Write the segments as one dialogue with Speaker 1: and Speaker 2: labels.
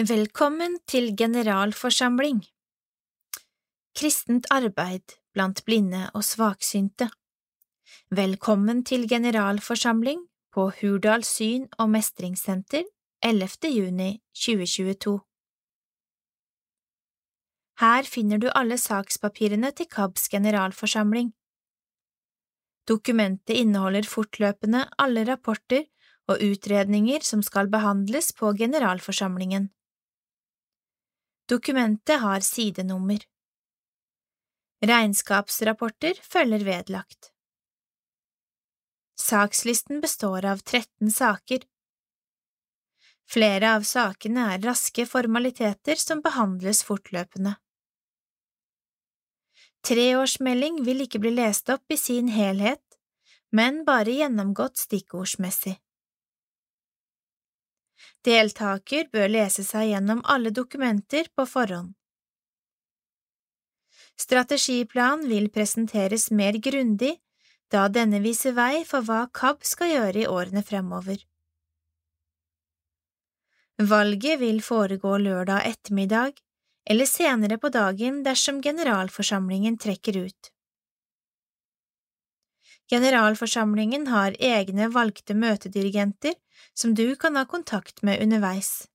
Speaker 1: Velkommen til generalforsamling Kristent arbeid blant blinde og svaksynte Velkommen til generalforsamling på Hurdal syn- og mestringssenter 11. juni 2022 Her finner du alle sakspapirene til KABs generalforsamling. Dokumentet inneholder fortløpende alle rapporter og utredninger som skal behandles på generalforsamlingen. Dokumentet har sidenummer. Regnskapsrapporter følger vedlagt. Sakslisten består av 13 saker. Flere av sakene er raske formaliteter som behandles fortløpende. Treårsmelding vil ikke bli lest opp i sin helhet, men bare gjennomgått stikkordsmessig. Deltaker bør lese seg gjennom alle dokumenter på forhånd. Strategiplanen vil presenteres mer grundig, da denne viser vei for hva KAB skal gjøre i årene fremover. Valget vil foregå lørdag ettermiddag eller senere på dagen dersom generalforsamlingen trekker ut. Generalforsamlingen har egne valgte møtedirigenter som du kan ha kontakt med underveis.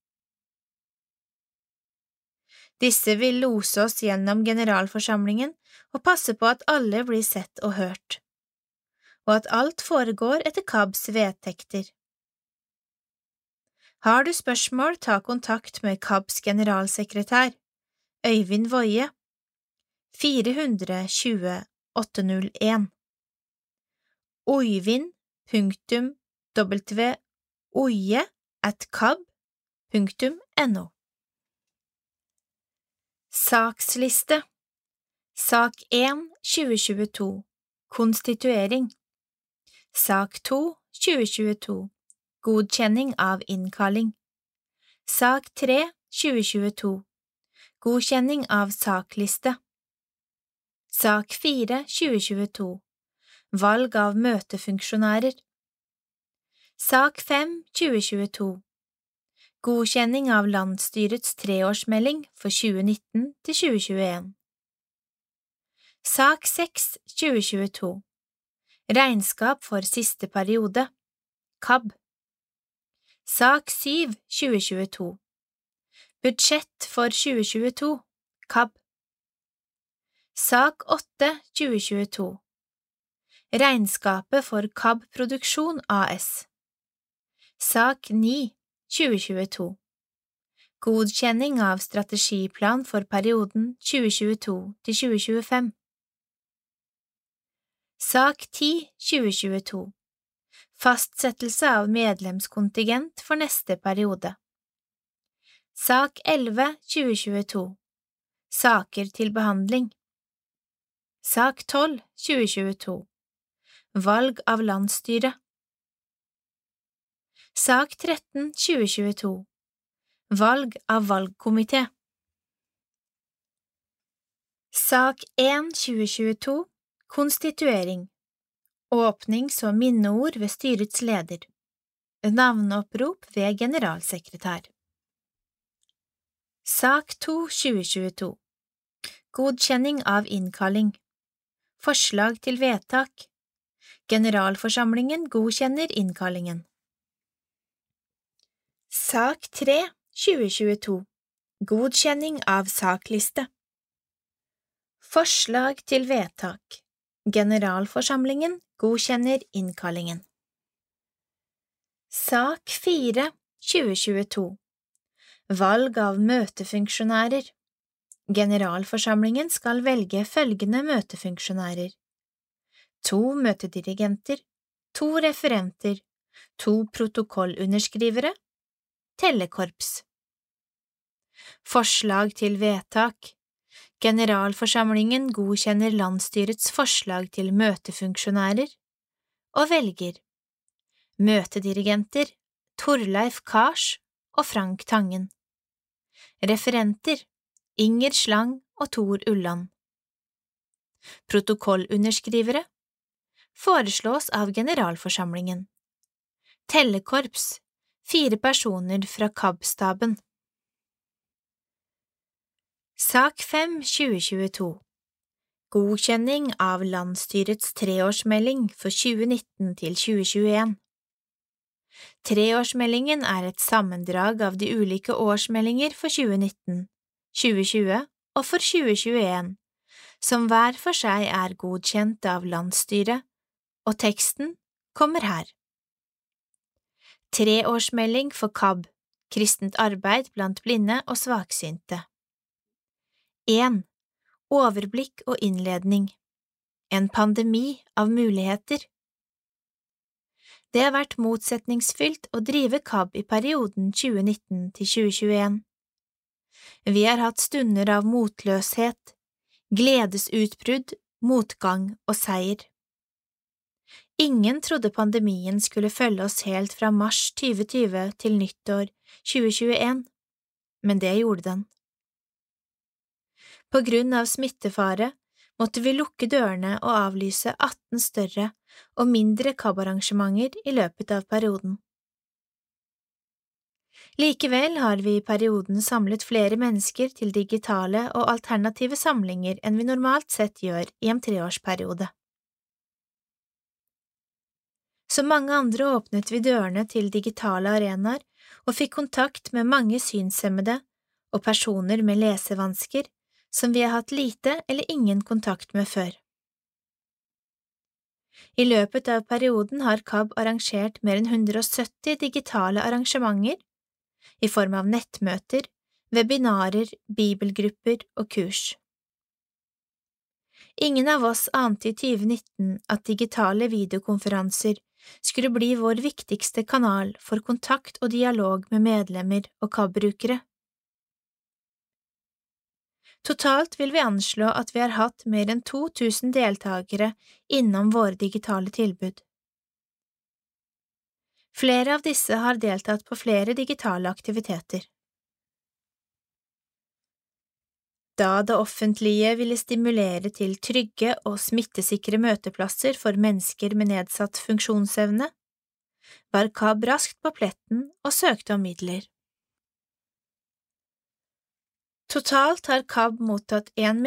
Speaker 1: Disse vil lose oss gjennom generalforsamlingen og passe på at alle blir sett og hørt, og at alt foregår etter KABs vedtekter. Har du spørsmål, ta kontakt med KABs generalsekretær, Øyvind Woie, 420 801 kab.no Saksliste. Sak 1 2022 Konstituering. Sak 2 2022 Godkjenning av innkalling. Sak 3 2022 Godkjenning av sakliste. Sak 4 2022 Valg av møtefunksjonærer Sak 5 2022 Godkjenning av landsstyrets treårsmelding for 2019 til 2021 Sak 6 2022 Regnskap for siste periode. KAB. Sak 7 2022 Budsjett for 2022 KAB. Sak 8 2022 Regnskapet for KAB Produksjon AS Sak 9 2022 Godkjenning av strategiplan for perioden 2022 til 2025 Sak 10 2022 Fastsettelse av medlemskontingent for neste periode. Sak 11 2022 Saker til behandling. Sak 12 2022 Valg av landsstyre Sak 13 2022 Valg av valgkomité. Sak 1 2022 Konstituering. Åpnings- og minneord ved styrets leder. Navneopprop ved generalsekretær. Sak 2 2022 Godkjenning av innkalling. Forslag til vedtak. Generalforsamlingen godkjenner innkallingen. Sak 3 2022 Godkjenning av sakliste. Forslag til vedtak. Generalforsamlingen godkjenner innkallingen. Sak 4 2022 Valg av møtefunksjonærer. Generalforsamlingen skal velge følgende møtefunksjonærer. To møtedirigenter, to referenter, to protokollunderskrivere, tellekorps. Forslag til vedtak Generalforsamlingen godkjenner landsstyrets forslag til møtefunksjonærer og velger Møtedirigenter Torleif Kars og Frank Tangen Referenter Inger Slang og Tor Ulland Protokollunderskrivere foreslås av generalforsamlingen. Tellekorps, fire personer fra KAB-staben. Sak 5 2022 Godkjenning av landsstyrets treårsmelding for 2019 til 2021 Treårsmeldingen er et sammendrag av de ulike årsmeldinger for 2019, 2020 og for 2021, som hver for seg er godkjent av landsstyret, og teksten kommer her. Treårsmelding for KAB, kristent arbeid blant blinde og svaksynte. 1. Overblikk og innledning En pandemi av muligheter Det har vært motsetningsfylt å drive KAB i perioden 2019 til 2021. Vi har hatt stunder av motløshet, gledesutbrudd, motgang og seier. Ingen trodde pandemien skulle følge oss helt fra mars 2020 til nyttår 2021, men det gjorde den. På grunn av smittefare måtte vi lukke dørene og avlyse 18 større og mindre KAB-arrangementer i løpet av perioden. Likevel har vi i perioden samlet flere mennesker til digitale og alternative samlinger enn vi normalt sett gjør i en treårsperiode. Som mange andre åpnet vi dørene til digitale arenaer og fikk kontakt med mange synshemmede og personer med lesevansker som vi har hatt lite eller ingen kontakt med før. I løpet av perioden har KAB arrangert mer enn 170 digitale arrangementer i form av nettmøter, webinarer, bibelgrupper og kurs. Ingen av oss ante i 2019 at digitale videokonferanser skulle bli vår viktigste kanal for kontakt og dialog med medlemmer og KAB-brukere. Totalt vil vi anslå at vi har hatt mer enn 2000 deltakere innom våre digitale tilbud. Flere av disse har deltatt på flere digitale aktiviteter. Da det offentlige ville stimulere til trygge og smittesikre møteplasser for mennesker med nedsatt funksjonsevne, var KAB raskt på pletten og søkte om midler. Totalt har KAB mottatt 1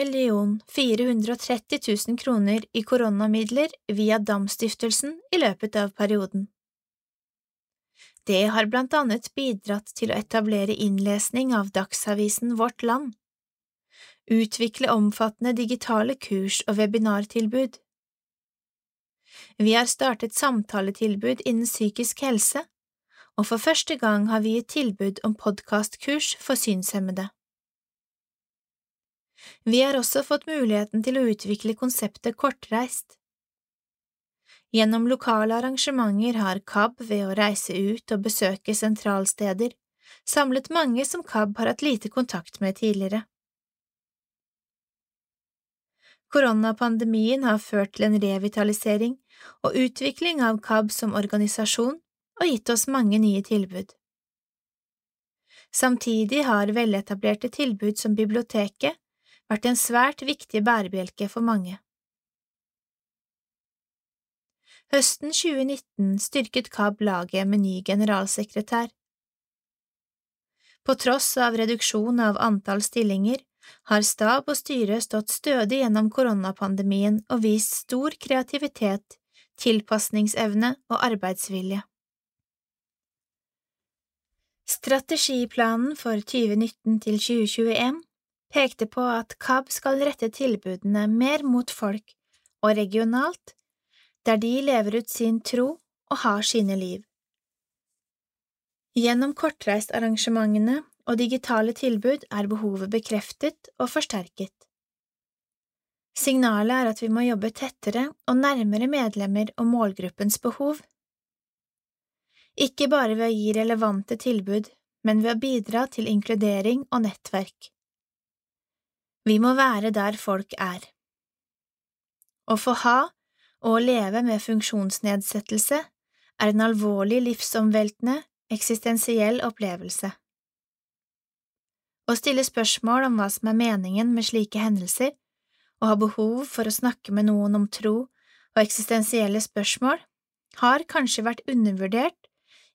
Speaker 1: 430 000 kroner i koronamidler via Dam-stiftelsen i løpet av perioden. Det har blant annet bidratt til å etablere innlesning av dagsavisen Vårt Land utvikle omfattende digitale kurs og webinartilbud. Vi har startet samtaletilbud innen psykisk helse, og for første gang har vi gitt tilbud om podkastkurs for synshemmede. Vi har også fått muligheten til å utvikle konseptet Kortreist. Gjennom lokale arrangementer har KAB ved å reise ut og besøke sentralsteder samlet mange som KAB har hatt lite kontakt med tidligere. Koronapandemien har ført til en revitalisering og utvikling av KAB som organisasjon og gitt oss mange nye tilbud. Samtidig har veletablerte tilbud som biblioteket vært en svært viktig bærebjelke for mange. Høsten 2019 styrket KAB laget med ny generalsekretær. På tross av reduksjon av antall stillinger har stab og styre stått stødig gjennom koronapandemien og vist stor kreativitet, tilpasningsevne og arbeidsvilje. Strategiplanen for 2019 til 2021 pekte på at KAB skal rette tilbudene mer mot folk og regionalt, der de lever ut sin tro og har sine liv. Gjennom kortreistarrangementene og digitale tilbud er behovet bekreftet og forsterket. Signalet er at vi må jobbe tettere og nærmere medlemmer og målgruppens behov. Ikke bare ved å gi relevante tilbud, men ved å bidra til inkludering og nettverk. Vi må være der folk er. Å få ha og leve med funksjonsnedsettelse er en alvorlig livsomveltende, eksistensiell opplevelse. Å stille spørsmål om hva som er meningen med slike hendelser, og ha behov for å snakke med noen om tro og eksistensielle spørsmål, har kanskje vært undervurdert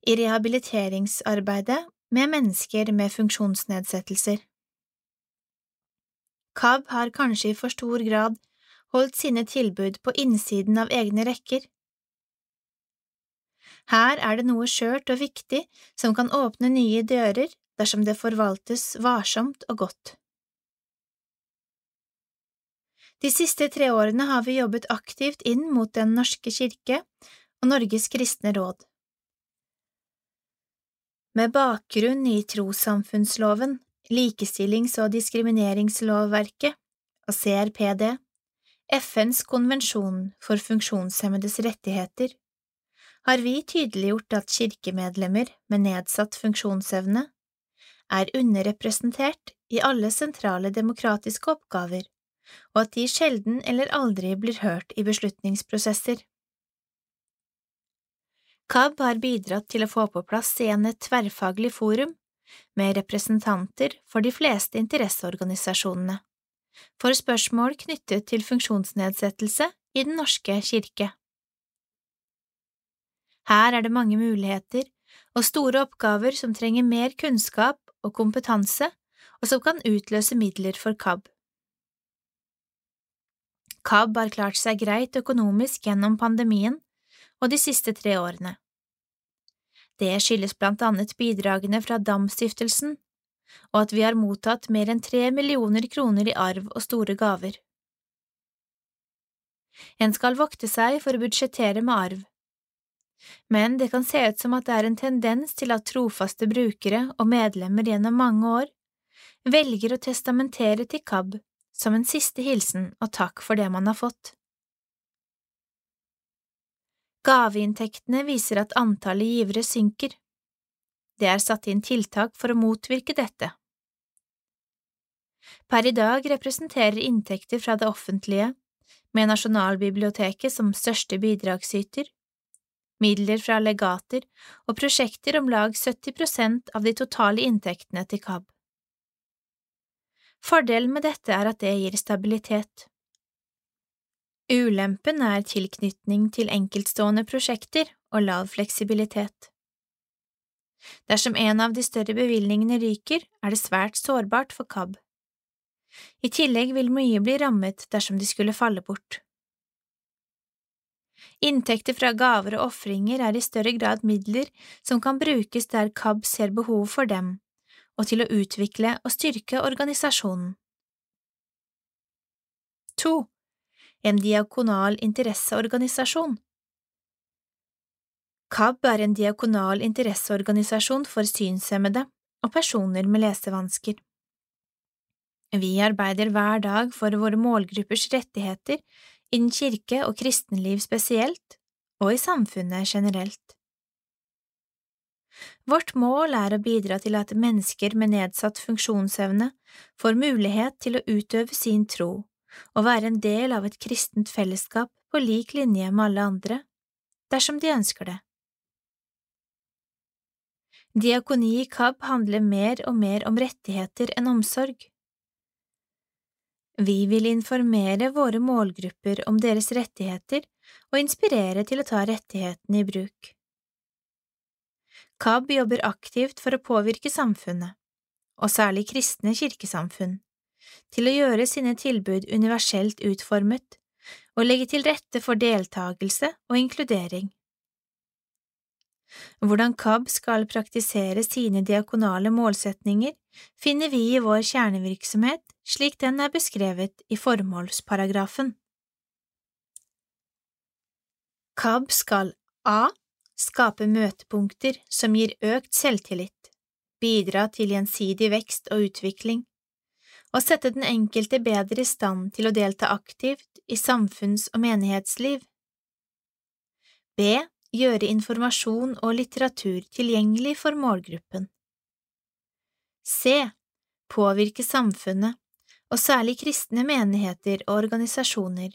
Speaker 1: i rehabiliteringsarbeidet med mennesker med funksjonsnedsettelser. KAB har kanskje i for stor grad holdt sine tilbud på innsiden av egne rekker. Her er det noe skjørt og viktig som kan åpne nye dører dersom det forvaltes varsomt og godt. De siste tre årene har vi jobbet aktivt inn mot Den norske kirke og Norges kristne råd. Med bakgrunn i trossamfunnsloven, likestillings- og diskrimineringslovverket og CRPD, FNs konvensjon for funksjonshemmedes rettigheter, har vi tydeliggjort at kirkemedlemmer med nedsatt funksjonsevne er underrepresentert i alle sentrale demokratiske oppgaver og at de sjelden eller aldri blir hørt i beslutningsprosesser. KAB har bidratt til å få på plass igjen et tverrfaglig forum med representanter for de fleste interesseorganisasjonene, for spørsmål knyttet til funksjonsnedsettelse i Den norske kirke. Her er det mange muligheter og store oppgaver som trenger mer kunnskap og kompetanse, og som kan utløse midler for KAB. KAB har klart seg greit økonomisk gjennom pandemien og de siste tre årene. Det skyldes blant annet bidragene fra Dam-stiftelsen, og at vi har mottatt mer enn tre millioner kroner i arv og store gaver. En skal vokte seg for å budsjettere med arv, men det kan se ut som at det er en tendens til at trofaste brukere og medlemmer gjennom mange år velger å testamentere til KAB som en siste hilsen og takk for det man har fått. Gaveinntektene viser at antallet givere synker. Det er satt inn tiltak for å motvirke dette. Per i dag representerer inntekter fra det offentlige, med Nasjonalbiblioteket som største bidragsyter, midler fra legater og prosjekter om lag 70% av de totale inntektene til KAB. Fordelen med dette er at det gir stabilitet. Ulempen er tilknytning til enkeltstående prosjekter og lav fleksibilitet. Dersom en av de større bevilgningene ryker, er det svært sårbart for KAB. I tillegg vil mye bli rammet dersom de skulle falle bort. Inntekter fra gaver og ofringer er i større grad midler som kan brukes der KAB ser behov for dem, og til å utvikle og styrke organisasjonen. 2. En diakonal interesseorganisasjon KAB er en diakonal interesseorganisasjon for synshemmede og personer med lesevansker. Vi arbeider hver dag for våre målgruppers rettigheter innen kirke og kristenliv spesielt, og i samfunnet generelt. Vårt mål er å bidra til at mennesker med nedsatt funksjonsevne får mulighet til å utøve sin tro og være en del av et kristent fellesskap på lik linje med alle andre, dersom de ønsker det. Diakoni i KAB handler mer og mer om rettigheter enn omsorg. Vi vil informere våre målgrupper om deres rettigheter og inspirere til å ta rettighetene i bruk. KAB jobber aktivt for å påvirke samfunnet, og særlig kristne kirkesamfunn, til å gjøre sine tilbud universelt utformet og legge til rette for deltakelse og inkludering. Hvordan KAB skal praktisere sine diakonale målsetninger, finner vi i vår kjernevirksomhet slik den er beskrevet i formålsparagrafen. KAB skal a skape møtepunkter som gir økt selvtillit, bidra til gjensidig vekst og utvikling, og sette den enkelte bedre i stand til å delta aktivt i samfunns- og menighetsliv. B. Gjøre informasjon og litteratur tilgjengelig for målgruppen. C. Påvirke samfunnet, og særlig kristne menigheter og organisasjoner,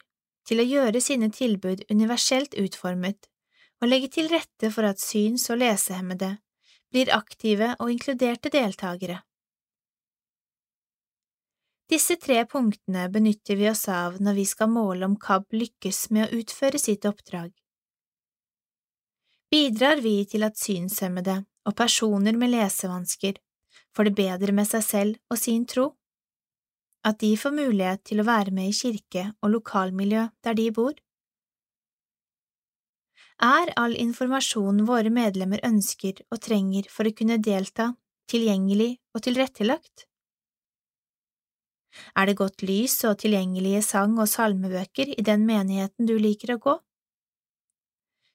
Speaker 1: til å gjøre sine tilbud universelt utformet og legge til rette for at syns- og lesehemmede blir aktive og inkluderte deltakere. Disse tre punktene benytter vi oss av når vi skal måle om KAB lykkes med å utføre sitt oppdrag. Bidrar vi til at synshemmede og personer med lesevansker får det bedre med seg selv og sin tro? at de får mulighet til å være med i kirke og lokalmiljø der de bor? Er all informasjon våre medlemmer ønsker og trenger for å kunne delta, tilgjengelig og tilrettelagt? Er det godt lys og tilgjengelige sang- og salmebøker i den menigheten du liker å gå?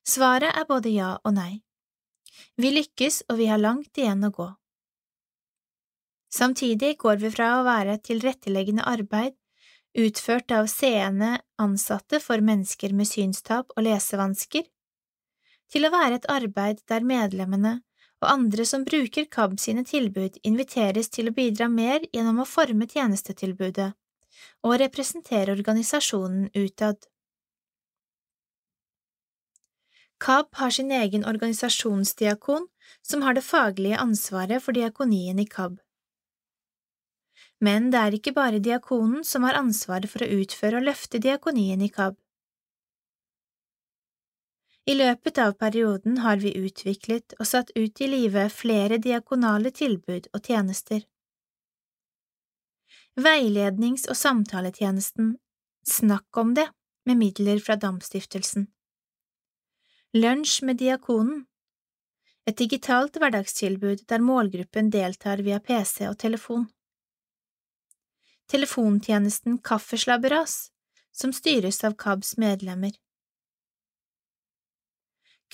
Speaker 1: Svaret er både ja og nei. Vi lykkes, og vi har langt igjen å gå. Samtidig går vi fra å være et tilretteleggende arbeid utført av seende ansatte for mennesker med synstap og lesevansker, til å være et arbeid der medlemmene og andre som bruker KAB sine tilbud, inviteres til å bidra mer gjennom å forme tjenestetilbudet og representere organisasjonen utad. KAB har sin egen organisasjonsdiakon som har det faglige ansvaret for diakonien i KAB. Men det er ikke bare diakonen som har ansvaret for å utføre og løfte diakonien i KAB. I løpet av perioden har vi utviklet og satt ut i livet flere diakonale tilbud og tjenester. Veilednings- og samtaletjenesten Snakk om det med midler fra Damstiftelsen. Lunsj med diakonen Et digitalt hverdagstilbud der målgruppen deltar via PC og telefon. Telefontjenesten Kaffeslabberas, som styres av KABs medlemmer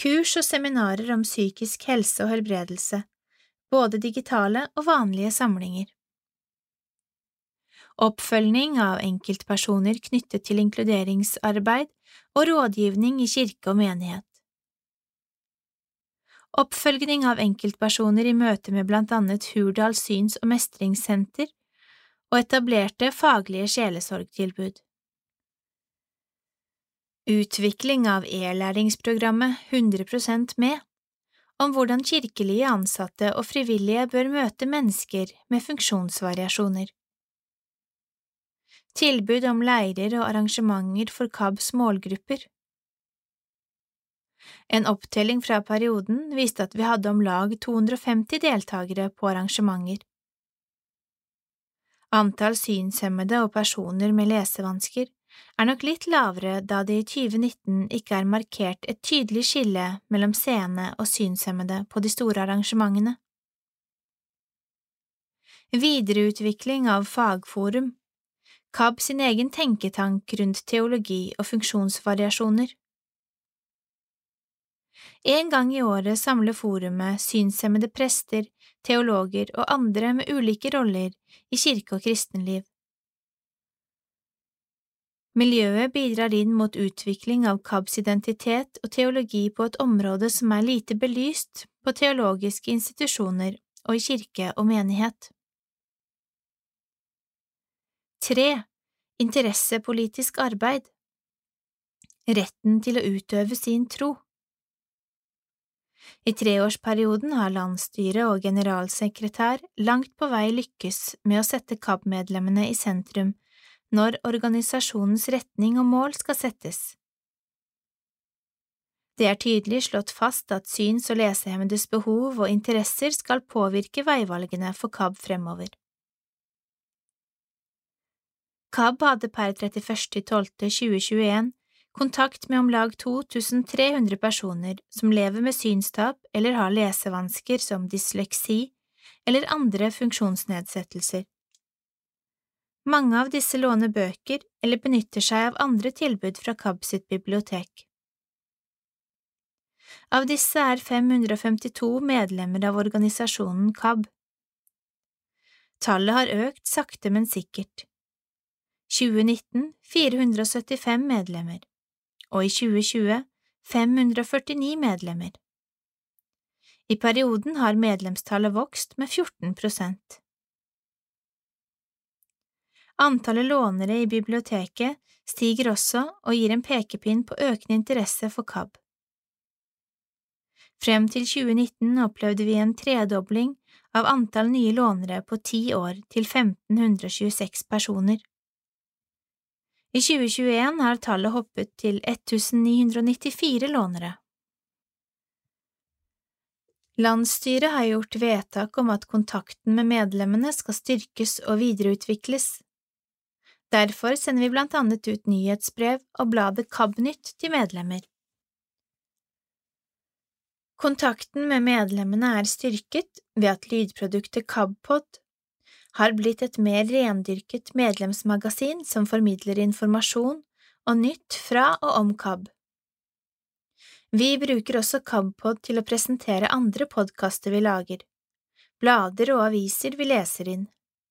Speaker 1: kurs og seminarer om psykisk helse og helbredelse, både digitale og vanlige samlinger. Oppfølging av enkeltpersoner knyttet til inkluderingsarbeid og rådgivning i kirke og menighet. Oppfølging av enkeltpersoner i møte med blant annet Hurdal syns- og mestringssenter og etablerte faglige sjelesorgtilbud. Utvikling av e-læringsprogrammet 100% med, om hvordan kirkelige ansatte og frivillige bør møte mennesker med funksjonsvariasjoner. Tilbud om leirer og arrangementer for KABs målgrupper. En opptelling fra perioden viste at vi hadde om lag 250 deltakere på arrangementer. Antall synshemmede og personer med lesevansker er nok litt lavere da det i 2019 ikke er markert et tydelig skille mellom seende og synshemmede på de store arrangementene. Videreutvikling av fagforum KAB sin egen tenketank rundt teologi og funksjonsvariasjoner. En gang i året samler forumet synshemmede prester, teologer og andre med ulike roller i kirke og kristenliv. Miljøet bidrar inn mot utvikling av KABs identitet og teologi på et område som er lite belyst på teologiske institusjoner og i kirke og menighet. 3. Interessepolitisk arbeid Retten til å utøve sin tro I treårsperioden har landsstyret og generalsekretær langt på vei lykkes med å sette KAB-medlemmene i sentrum når organisasjonens retning og mål skal settes. Det er tydelig slått fast at syns- og lesehemmedes behov og interesser skal påvirke veivalgene for KAB fremover. KAB hadde per 31.12.2021 kontakt med om lag 2300 personer som lever med synstap eller har lesevansker som dysleksi eller andre funksjonsnedsettelser. Mange av disse låner bøker eller benytter seg av andre tilbud fra KAB sitt bibliotek. Av disse er 552 medlemmer av organisasjonen KAB. Tallet har økt sakte, men sikkert. 2019 475 medlemmer, og i 2020 549 medlemmer. I perioden har medlemstallet vokst med 14 prosent. Antallet lånere i biblioteket stiger også og gir en pekepinn på økende interesse for KAB. Frem til 2019 opplevde vi en tredobling av antall nye lånere på ti år til 1526 personer. I 2021 har tallet hoppet til 1994 lånere. Landsstyret har gjort vedtak om at kontakten med medlemmene skal styrkes og videreutvikles. Derfor sender vi blant annet ut nyhetsbrev og bladet KAB-nytt til medlemmer. Kontakten med medlemmene er styrket ved at lydproduktet KABpod har blitt et mer rendyrket medlemsmagasin som formidler informasjon og nytt fra og om KAB. Vi bruker også KABpod til å presentere andre podkaster vi lager, blader og aviser vi leser inn,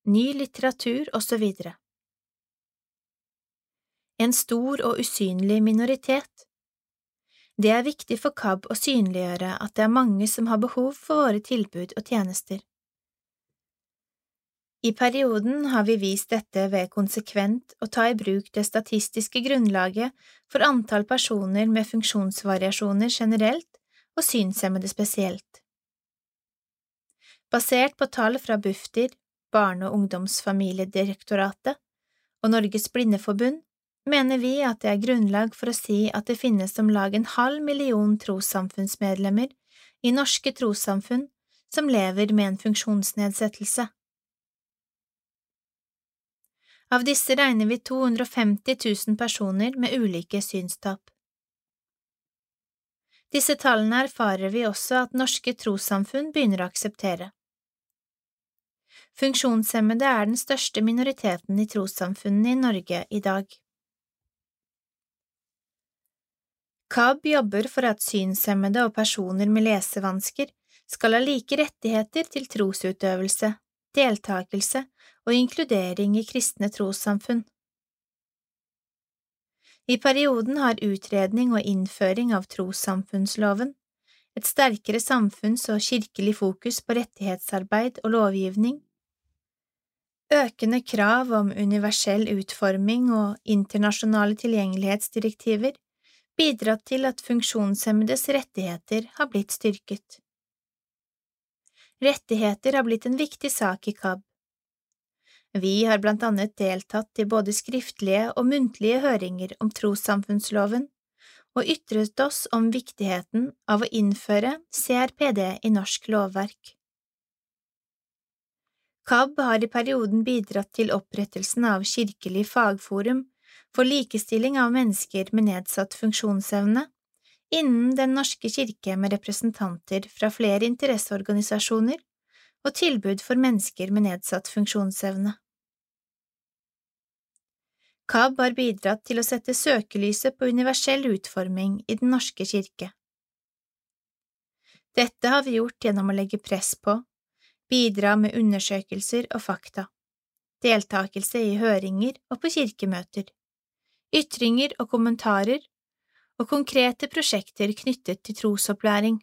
Speaker 1: ny litteratur osv. En stor og usynlig minoritet. Det er viktig for KAB å synliggjøre at det er mange som har behov for våre tilbud og tjenester. I perioden har vi vist dette ved konsekvent å ta i bruk det statistiske grunnlaget for antall personer med funksjonsvariasjoner generelt og synshemmede spesielt. Basert på tall fra Bufdir, Barne- og ungdomsfamiliedirektoratet og Norges Blindeforbund mener vi at det er grunnlag for å si at det finnes om lag en halv million trossamfunnsmedlemmer i norske trossamfunn som lever med en funksjonsnedsettelse. Av disse regner vi 250 000 personer med ulike synstap. Disse tallene erfarer vi også at norske trossamfunn begynner å akseptere. Funksjonshemmede er den største minoriteten i trossamfunnene i Norge i dag. KAB jobber for at synshemmede og personer med lesevansker skal ha like rettigheter til trosutøvelse, deltakelse og inkludering i kristne trossamfunn. I perioden har utredning og innføring av trossamfunnsloven, et sterkere samfunns- og kirkelig fokus på rettighetsarbeid og lovgivning, økende krav om universell utforming og internasjonale tilgjengelighetsdirektiver bidratt til at funksjonshemmedes rettigheter har blitt styrket. Rettigheter har blitt en viktig sak i KAB, vi har blant annet deltatt i både skriftlige og muntlige høringer om trossamfunnsloven og ytret oss om viktigheten av å innføre CRPD i norsk lovverk. KAB har i perioden bidratt til opprettelsen av Kirkelig fagforum for likestilling av mennesker med nedsatt funksjonsevne innen Den norske kirke med representanter fra flere interesseorganisasjoner og tilbud for mennesker med nedsatt funksjonsevne. KAB har bidratt til å sette søkelyset på universell utforming i Den norske kirke. Dette har vi gjort gjennom å legge press på, bidra med undersøkelser og fakta, deltakelse i høringer og på kirkemøter, ytringer og kommentarer og konkrete prosjekter knyttet til trosopplæring.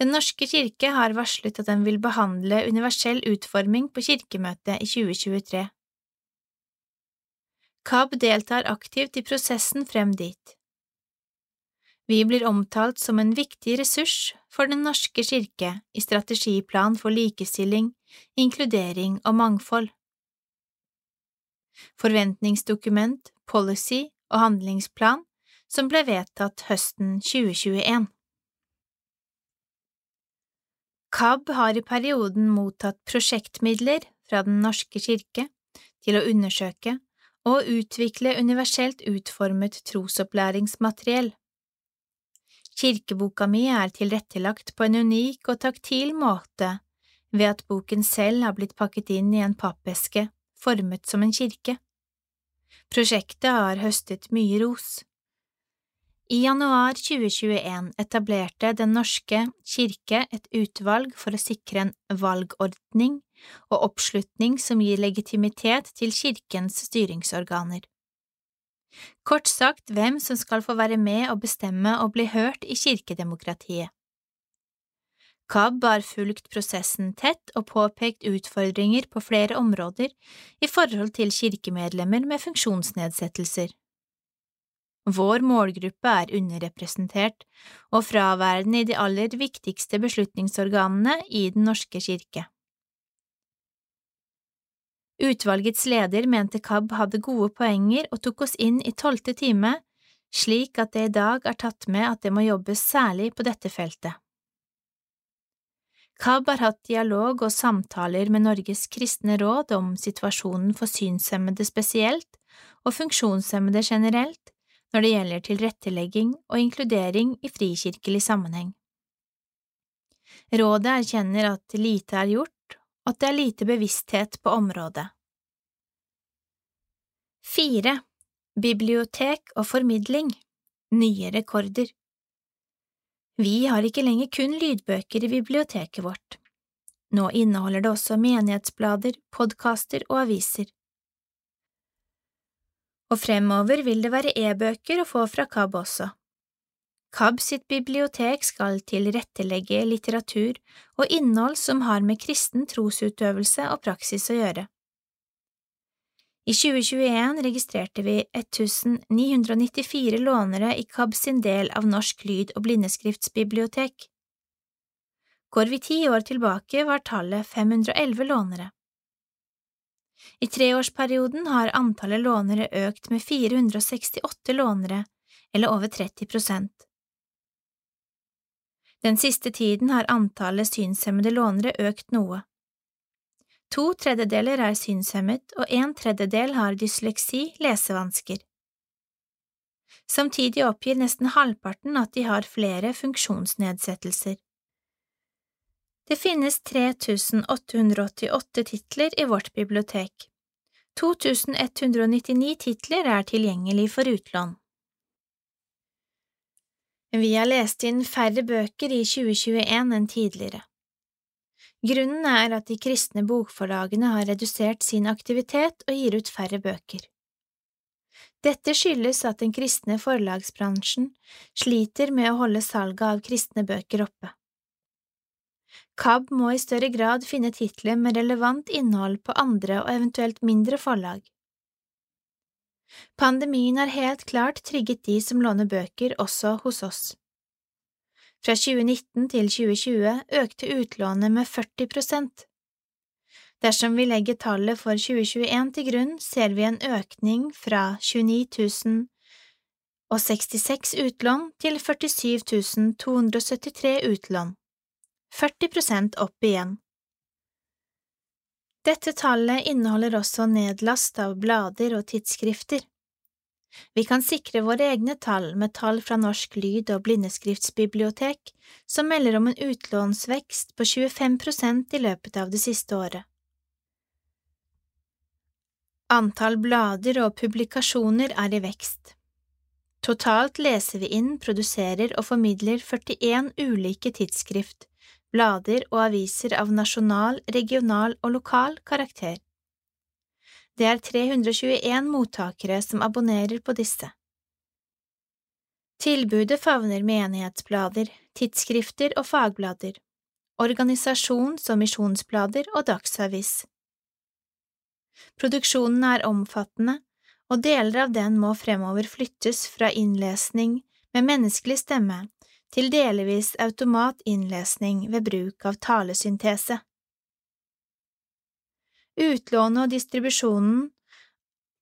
Speaker 1: Den norske kirke har varslet at den vil behandle universell utforming på kirkemøtet i 2023. KAB deltar aktivt i prosessen frem dit. Vi blir omtalt som en viktig ressurs for Den norske kirke i strategiplan for likestilling, inkludering og mangfold. Forventningsdokument, policy og handlingsplan som ble vedtatt høsten 2021. KAB har i perioden mottatt prosjektmidler fra Den norske kirke til å undersøke og utvikle universelt utformet trosopplæringsmateriell. Kirkeboka mi er tilrettelagt på en unik og taktil måte ved at boken selv har blitt pakket inn i en pappeske formet som en kirke. Prosjektet har høstet mye ros. I januar 2021 etablerte Den norske kirke et utvalg for å sikre en valgordning og oppslutning som gir legitimitet til kirkens styringsorganer. Kort sagt hvem som skal få være med og bestemme og bli hørt i kirkedemokratiet. KAB har fulgt prosessen tett og påpekt utfordringer på flere områder i forhold til kirkemedlemmer med funksjonsnedsettelser. Vår målgruppe er underrepresentert og fraværende i de aller viktigste beslutningsorganene i Den norske kirke. Utvalgets leder mente KAB hadde gode poenger og tok oss inn i tolvte time, slik at det i dag er tatt med at det må jobbes særlig på dette feltet. KAB har hatt dialog og samtaler med Norges kristne råd om situasjonen for synshemmede spesielt og funksjonshemmede generelt når det gjelder tilrettelegging og inkludering i frikirkelig sammenheng. Rådet erkjenner at lite er gjort, og at det er lite bevissthet på området. Fire. Bibliotek og formidling Nye rekorder Vi har ikke lenger kun lydbøker i biblioteket vårt. Nå inneholder det også menighetsblader, podkaster og aviser og fremover vil det være e-bøker å få fra KAB også. KAB sitt bibliotek skal tilrettelegge litteratur og innhold som har med kristen trosutøvelse og praksis å gjøre. I 2021 registrerte vi 1994 lånere i KAB sin del av Norsk lyd- og blindeskriftsbibliotek. Går vi ti år tilbake, var tallet 511 lånere. I treårsperioden har antallet lånere økt med 468 lånere, eller over 30 prosent. Den siste tiden har antallet synshemmede lånere økt noe. To tredjedeler er synshemmet, og en tredjedel har dysleksi, lesevansker. Samtidig oppgir nesten halvparten at de har flere funksjonsnedsettelser. Det finnes 3888 titler i vårt bibliotek. 2199 titler er tilgjengelig for utlån. Vi har lest inn færre bøker i 2021 enn tidligere. Grunnen er at de kristne bokforlagene har redusert sin aktivitet og gir ut færre bøker. Dette skyldes at den kristne forlagsbransjen sliter med å holde salget av kristne bøker oppe. KAB må i større grad finne titler med relevant innhold på andre og eventuelt mindre forlag. Pandemien har helt klart trigget de som låner bøker også hos oss. Fra 2019 til 2020 økte utlånet med 40 prosent. Dersom vi legger tallet for 2021 til grunn, ser vi en økning fra 29 066 utlån til 47 273 utlån. 40 prosent opp igjen. Dette tallet inneholder også nedlast av blader og tidsskrifter. Vi kan sikre våre egne tall med tall fra Norsk lyd- og blindeskriftsbibliotek, som melder om en utlånsvekst på 25 prosent i løpet av det siste året. Antall blader og publikasjoner er i vekst. Totalt leser vi inn, produserer og formidler 41 ulike tidsskrift, blader og aviser av nasjonal, regional og lokal karakter. Det er 321 mottakere som abonnerer på disse. Tilbudet favner menighetsblader, tidsskrifter og fagblader, organisasjons- og misjonsblader og dagsavis. Produksjonen er omfattende, og deler av den må fremover flyttes fra innlesning med menneskelig stemme til delvis automatinnlesning ved bruk av talesyntese. Utlånet og distribusjonen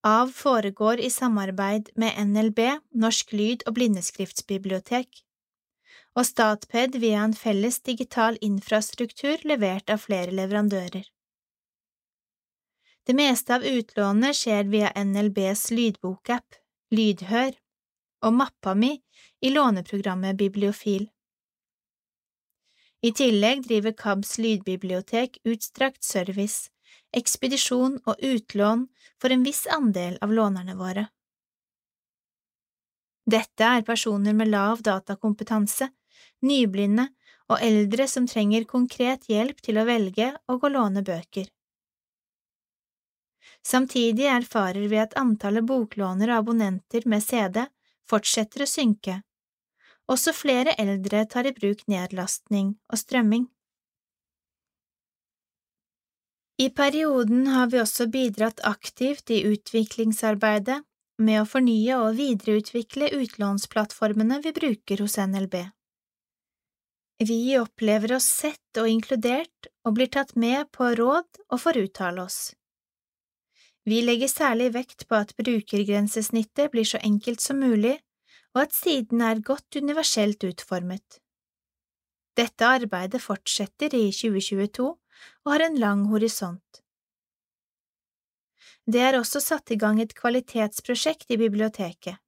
Speaker 1: av foregår i samarbeid med NLB, Norsk lyd- og blindeskriftsbibliotek, og Statped via en felles digital infrastruktur levert av flere leverandører. Det meste av utlånet skjer via NLBs lydbokapp, Lydhør, og mappa mi i låneprogrammet Bibliofil. I tillegg driver KABs lydbibliotek utstrakt service, ekspedisjon og utlån for en viss andel av lånerne våre. Dette er personer med lav datakompetanse, nyblinde og eldre som trenger konkret hjelp til å velge og å låne bøker. Samtidig erfarer vi at antallet boklånere og abonnenter med CD fortsetter å synke. Også flere eldre tar i bruk nedlastning og strømming. I perioden har vi også bidratt aktivt i utviklingsarbeidet med å fornye og videreutvikle utlånsplattformene vi bruker hos NLB. Vi opplever oss sett og inkludert og blir tatt med på råd og får uttale oss. Vi legger særlig vekt på at brukergrensesnittet blir så enkelt som mulig, og at siden er godt universelt utformet. Dette arbeidet fortsetter i 2022 og har en lang horisont. Det er også satt i gang et kvalitetsprosjekt i biblioteket.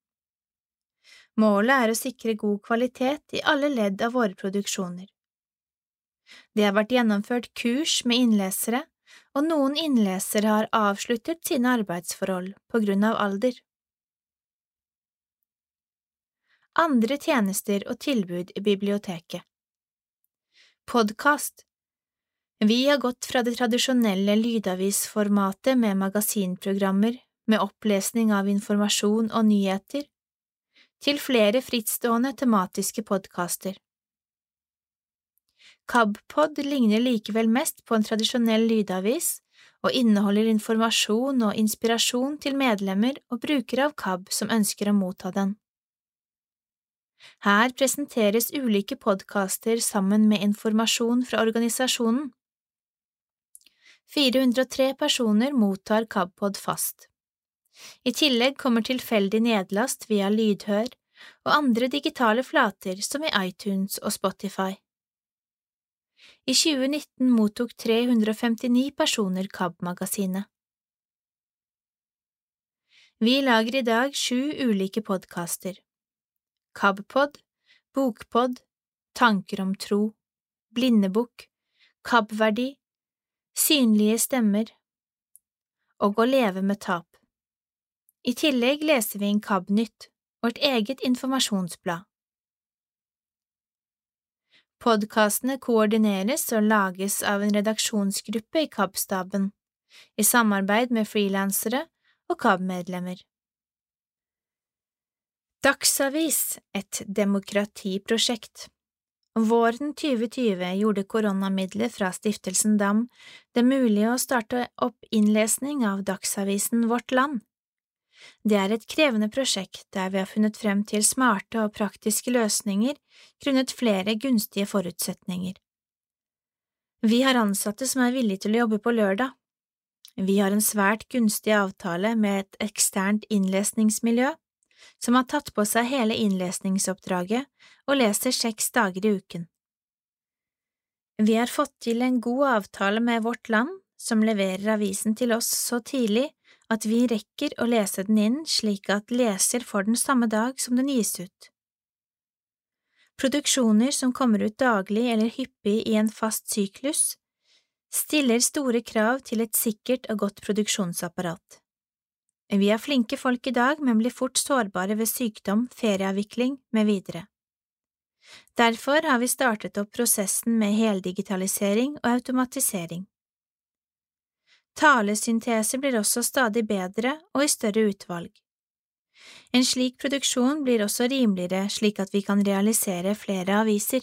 Speaker 1: Målet er å sikre god kvalitet i alle ledd av våre produksjoner. Det har vært gjennomført kurs med innlesere, og noen innlesere har avsluttet sine arbeidsforhold på grunn av alder. Andre tjenester og tilbud i biblioteket Podkast Vi har gått fra det tradisjonelle lydavisformatet med magasinprogrammer med opplesning av informasjon og nyheter, til flere frittstående tematiske podkaster. KABpod ligner likevel mest på en tradisjonell lydavis og inneholder informasjon og inspirasjon til medlemmer og brukere av KAB som ønsker å motta den. Her presenteres ulike podkaster sammen med informasjon fra organisasjonen. 403 personer mottar KABpod fast. I tillegg kommer tilfeldig nedlast via lydhør og andre digitale flater som i iTunes og Spotify. I 2019 mottok 359 personer KAB-magasinet. Vi lager i dag sju ulike podkaster. KABpod, Bokpod, Tanker om tro, Blindebukk, KAB-verdi, Synlige stemmer og Å leve med tap. I tillegg leser vi inn KAB-nytt, vårt eget informasjonsblad. Podkastene koordineres og lages av en redaksjonsgruppe i KAB-staben, i samarbeid med frilansere og KAB-medlemmer. Dagsavis, et demokratiprosjekt Våren 2020 gjorde koronamidler fra Stiftelsen DAM det mulig å starte opp innlesning av dagsavisen Vårt Land. Det er et krevende prosjekt der vi har funnet frem til smarte og praktiske løsninger grunnet flere gunstige forutsetninger. Vi har ansatte som er villige til å jobbe på lørdag. Vi har en svært gunstig avtale med et eksternt innlesningsmiljø som har tatt på seg hele innlesningsoppdraget og leser seks dager i uken. Vi har fått til en god avtale med Vårt Land, som leverer avisen til oss så tidlig at vi rekker å lese den inn slik at leser får den samme dag som den gis ut. Produksjoner som kommer ut daglig eller hyppig i en fast syklus, stiller store krav til et sikkert og godt produksjonsapparat. Vi har flinke folk i dag, men blir fort sårbare ved sykdom, ferieavvikling med videre. Derfor har vi startet opp prosessen med heldigitalisering og automatisering. Talesyntese blir også stadig bedre og i større utvalg. En slik produksjon blir også rimeligere slik at vi kan realisere flere aviser.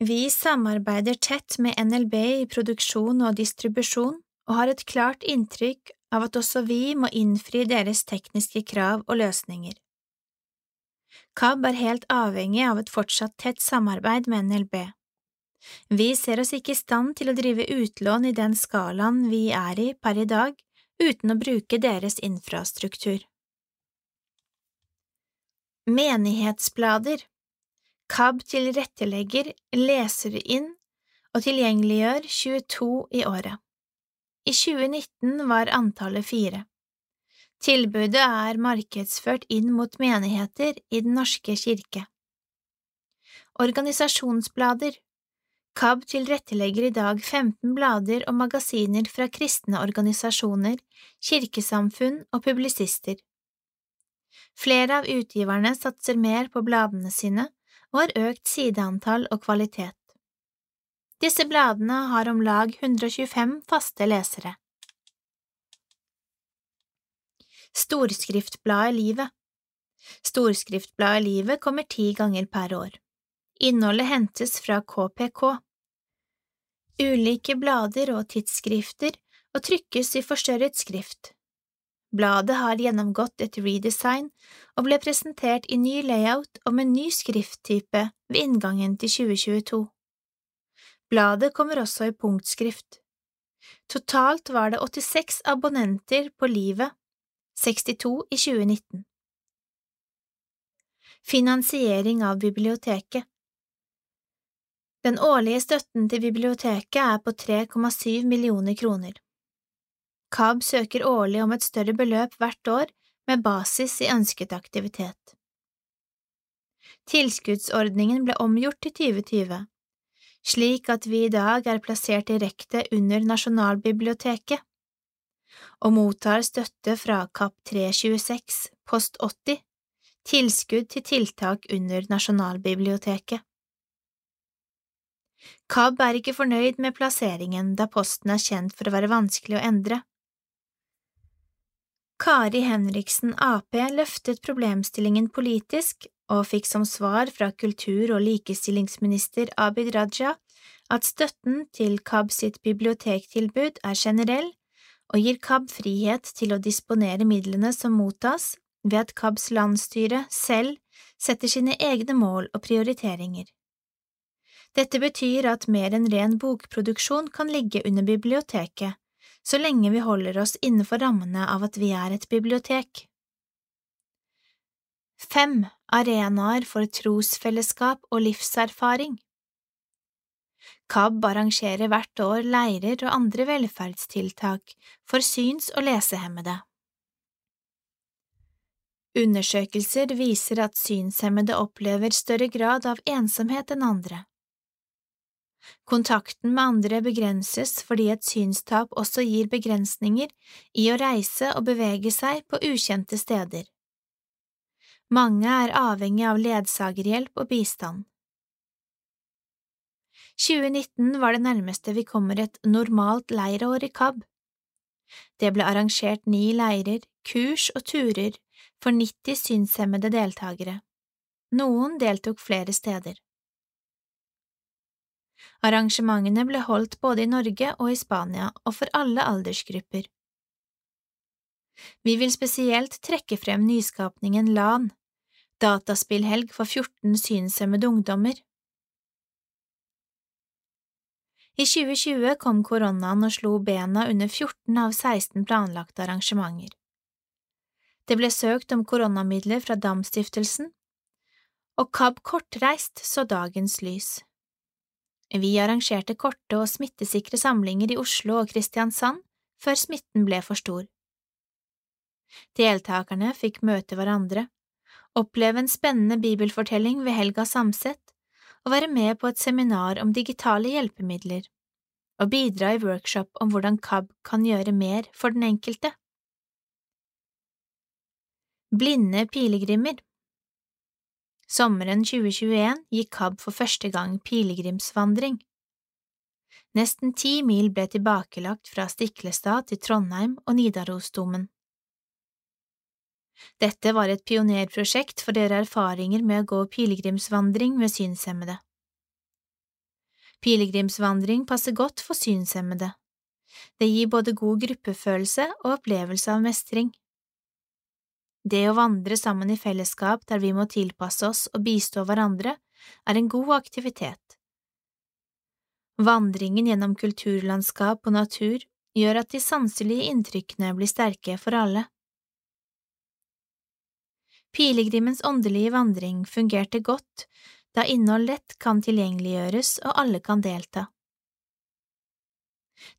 Speaker 1: Vi samarbeider tett med NLB i produksjon og distribusjon og har et klart inntrykk av at også vi må innfri deres tekniske krav og løsninger. KAB er helt avhengig av et fortsatt tett samarbeid med NLB. Vi ser oss ikke i stand til å drive utlån i den skalaen vi er i per i dag, uten å bruke deres infrastruktur. Menighetsblader KAB tilrettelegger, leser inn og tilgjengeliggjør 22 i året. I 2019 var antallet fire. Tilbudet er markedsført inn mot menigheter i Den norske kirke. Organisasjonsblader KAB tilrettelegger i dag 15 blader og magasiner fra kristne organisasjoner, kirkesamfunn og publisister. Flere av utgiverne satser mer på bladene sine og har økt sideantall og kvalitet. Disse bladene har om lag 125 faste lesere. Storskriftbladet Livet Storskriftbladet Livet kommer ti ganger per år. Innholdet hentes fra KPK ulike blader og tidsskrifter og trykkes i forstørret skrift. Bladet har gjennomgått et redesign og ble presentert i ny layout og med ny skrifttype ved inngangen til 2022. Bladet kommer også i punktskrift. Totalt var det 86 abonnenter på Livet, 62 i 2019. Finansiering av biblioteket Den årlige støtten til biblioteket er på 3,7 millioner kroner. KAB søker årlig om et større beløp hvert år med basis i ønsket aktivitet. Tilskuddsordningen ble omgjort i 2020, slik at vi i dag er plassert direkte under Nasjonalbiblioteket og mottar støtte fra KAP 326 post 80, tilskudd til tiltak under Nasjonalbiblioteket. KAB er ikke fornøyd med plasseringen da posten er kjent for å være vanskelig å endre. Kari Henriksen Ap løftet problemstillingen politisk og fikk som svar fra kultur- og likestillingsminister Abid Raja at støtten til KAB sitt bibliotektilbud er generell og gir KAB frihet til å disponere midlene som mottas, ved at KABs landsstyre selv setter sine egne mål og prioriteringer. Dette betyr at mer enn ren bokproduksjon kan ligge under biblioteket, så lenge vi holder oss innenfor rammene av at vi er et bibliotek. Fem arenaer for trosfellesskap og livserfaring KAB arrangerer hvert år leirer og andre velferdstiltak for syns- og lesehemmede. Undersøkelser viser at synshemmede opplever større grad av ensomhet enn andre. Kontakten med andre begrenses fordi et synstap også gir begrensninger i å reise og bevege seg på ukjente steder. Mange er avhengig av ledsagerhjelp og bistand. 2019 var det nærmeste vi kommer et normalt leirår i KAB. Det ble arrangert ni leirer, kurs og turer for 90 synshemmede deltakere. Noen deltok flere steder. Arrangementene ble holdt både i Norge og i Spania og for alle aldersgrupper. Vi vil spesielt trekke frem nyskapningen LAN, dataspillhelg for 14 synshemmede ungdommer. I 2020 kom koronaen og slo bena under 14 av 16 planlagte arrangementer. Det ble søkt om koronamidler fra Dam-stiftelsen, og KAB Kortreist så dagens lys. Vi arrangerte korte og smittesikre samlinger i Oslo og Kristiansand før smitten ble for stor. Deltakerne fikk møte hverandre, oppleve en spennende bibelfortelling ved Helga Samset og være med på et seminar om digitale hjelpemidler og bidra i workshop om hvordan KAB kan gjøre mer for den enkelte. Blinde pilegrimer Sommeren 2021 gikk KAB for første gang pilegrimsvandring. Nesten ti mil ble tilbakelagt fra Stiklestad til Trondheim og Nidarosdomen. Dette var et pionerprosjekt for å erfaringer med å gå pilegrimsvandring med synshemmede. Pilegrimsvandring passer godt for synshemmede. Det gir både god gruppefølelse og opplevelse av mestring. Det å vandre sammen i fellesskap der vi må tilpasse oss og bistå hverandre, er en god aktivitet. Vandringen gjennom kulturlandskap og natur gjør at de sanselige inntrykkene blir sterke for alle. Pilegrimens åndelige vandring fungerte godt, da innhold lett kan tilgjengeliggjøres og alle kan delta.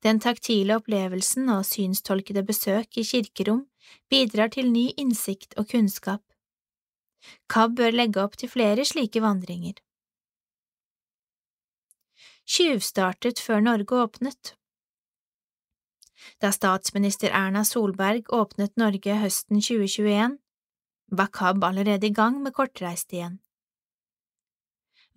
Speaker 1: Den taktile opplevelsen og synstolkede besøk i kirkerom bidrar til ny innsikt og kunnskap. KAB bør legge opp til flere slike vandringer. Tjuvstartet før Norge åpnet Da statsminister Erna Solberg åpnet Norge høsten 2021, var KAB allerede i gang med kortreist igjen.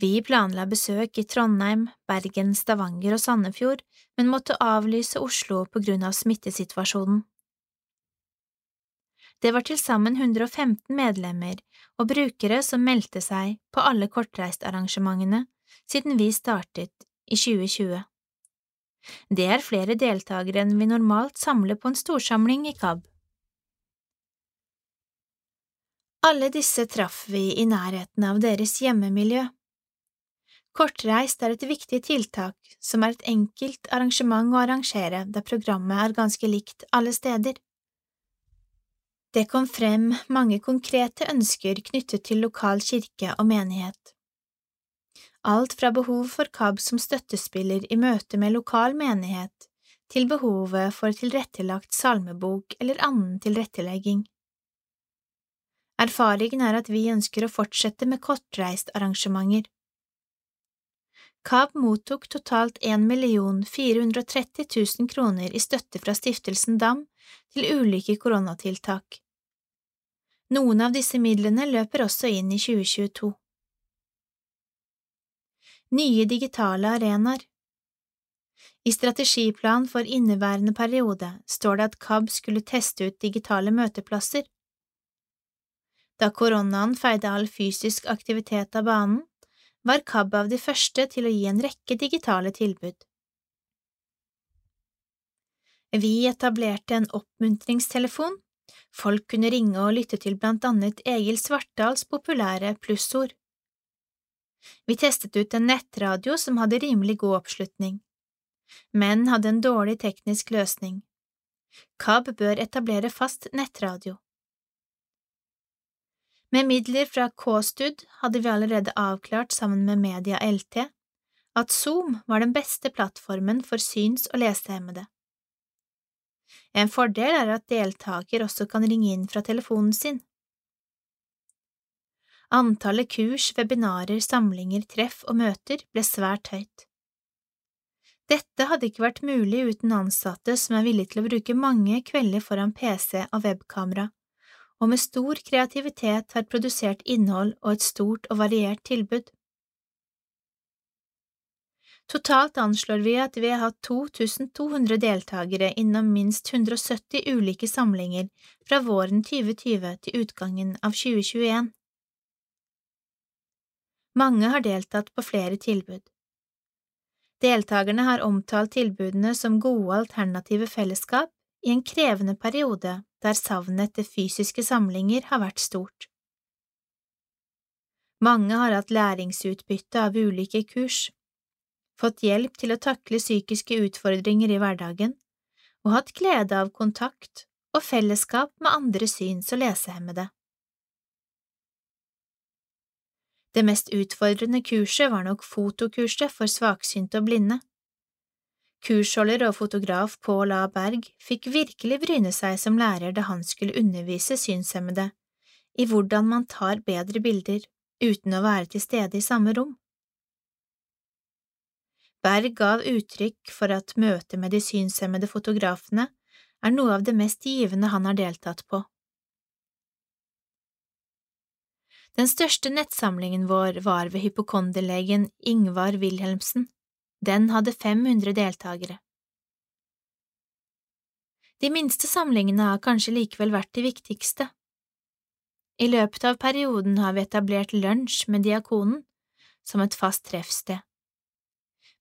Speaker 1: Vi planla besøk i Trondheim, Bergen, Stavanger og Sandefjord, men måtte avlyse Oslo på grunn av smittesituasjonen. Det var til sammen 115 medlemmer og brukere som meldte seg på alle kortreistarrangementene siden vi startet i 2020. Det er flere deltakere enn vi normalt samler på en storsamling i KAB. Alle disse traff vi i nærheten av deres hjemmemiljø. Kortreist er et viktig tiltak som er et enkelt arrangement å arrangere da programmet er ganske likt alle steder. Det kom frem mange konkrete ønsker knyttet til lokal kirke og menighet. Alt fra behov for KAB som støttespiller i møte med lokal menighet, til behovet for tilrettelagt salmebok eller annen tilrettelegging. Erfaringen er at vi ønsker å fortsette med kortreistarrangementer. KAB mottok totalt 1 430 000 kroner i støtte fra Stiftelsen DAM til ulike koronatiltak. Noen av disse midlene løper også inn i 2022. Nye digitale arenaer I strategiplan for inneværende periode står det at KAB skulle teste ut digitale møteplasser. Da koronaen feide all fysisk aktivitet av banen, var KAB av de første til å gi en rekke digitale tilbud. Vi etablerte en oppmuntringstelefon Folk kunne ringe og lytte til blant annet Egil Svartdals populære plussord. Vi testet ut en nettradio som hadde rimelig god oppslutning, men hadde en dårlig teknisk løsning. KAB bør etablere fast nettradio. Med midler fra KSTUD hadde vi allerede avklart sammen med Media LT at Zoom var den beste plattformen for syns- og lesehemmede. En fordel er at deltaker også kan ringe inn fra telefonen sin. Antallet kurs, webinarer, samlinger, treff og møter ble svært høyt. Dette hadde ikke vært mulig uten ansatte som er villige til å bruke mange kvelder foran PC og webkamera, og med stor kreativitet har produsert innhold og et stort og variert tilbud. Totalt anslår vi at vi har hatt 2200 deltakere innom minst 170 ulike samlinger fra våren 2020 til utgangen av 2021. Mange har deltatt på flere tilbud. Deltakerne har omtalt tilbudene som gode alternative fellesskap i en krevende periode der savnet etter fysiske samlinger har vært stort. Mange har hatt læringsutbytte av ulike kurs fått hjelp til å takle psykiske utfordringer i hverdagen og hatt glede av kontakt og fellesskap med andre syns- og lesehemmede. Det mest utfordrende kurset var nok fotokurset for svaksynte og blinde. Kursholder og fotograf Pål A. Berg fikk virkelig bryne seg som lærer da han skulle undervise synshemmede i hvordan man tar bedre bilder uten å være til stede i samme rom. Berg gav uttrykk for at møtet med de synshemmede fotografene er noe av det mest givende han har deltatt på. Den største nettsamlingen vår var ved hypokonderlegen Ingvar Wilhelmsen. Den hadde 500 deltakere. De minste samlingene har kanskje likevel vært de viktigste. I løpet av perioden har vi etablert lunsj med Diakonen som et fast treffsted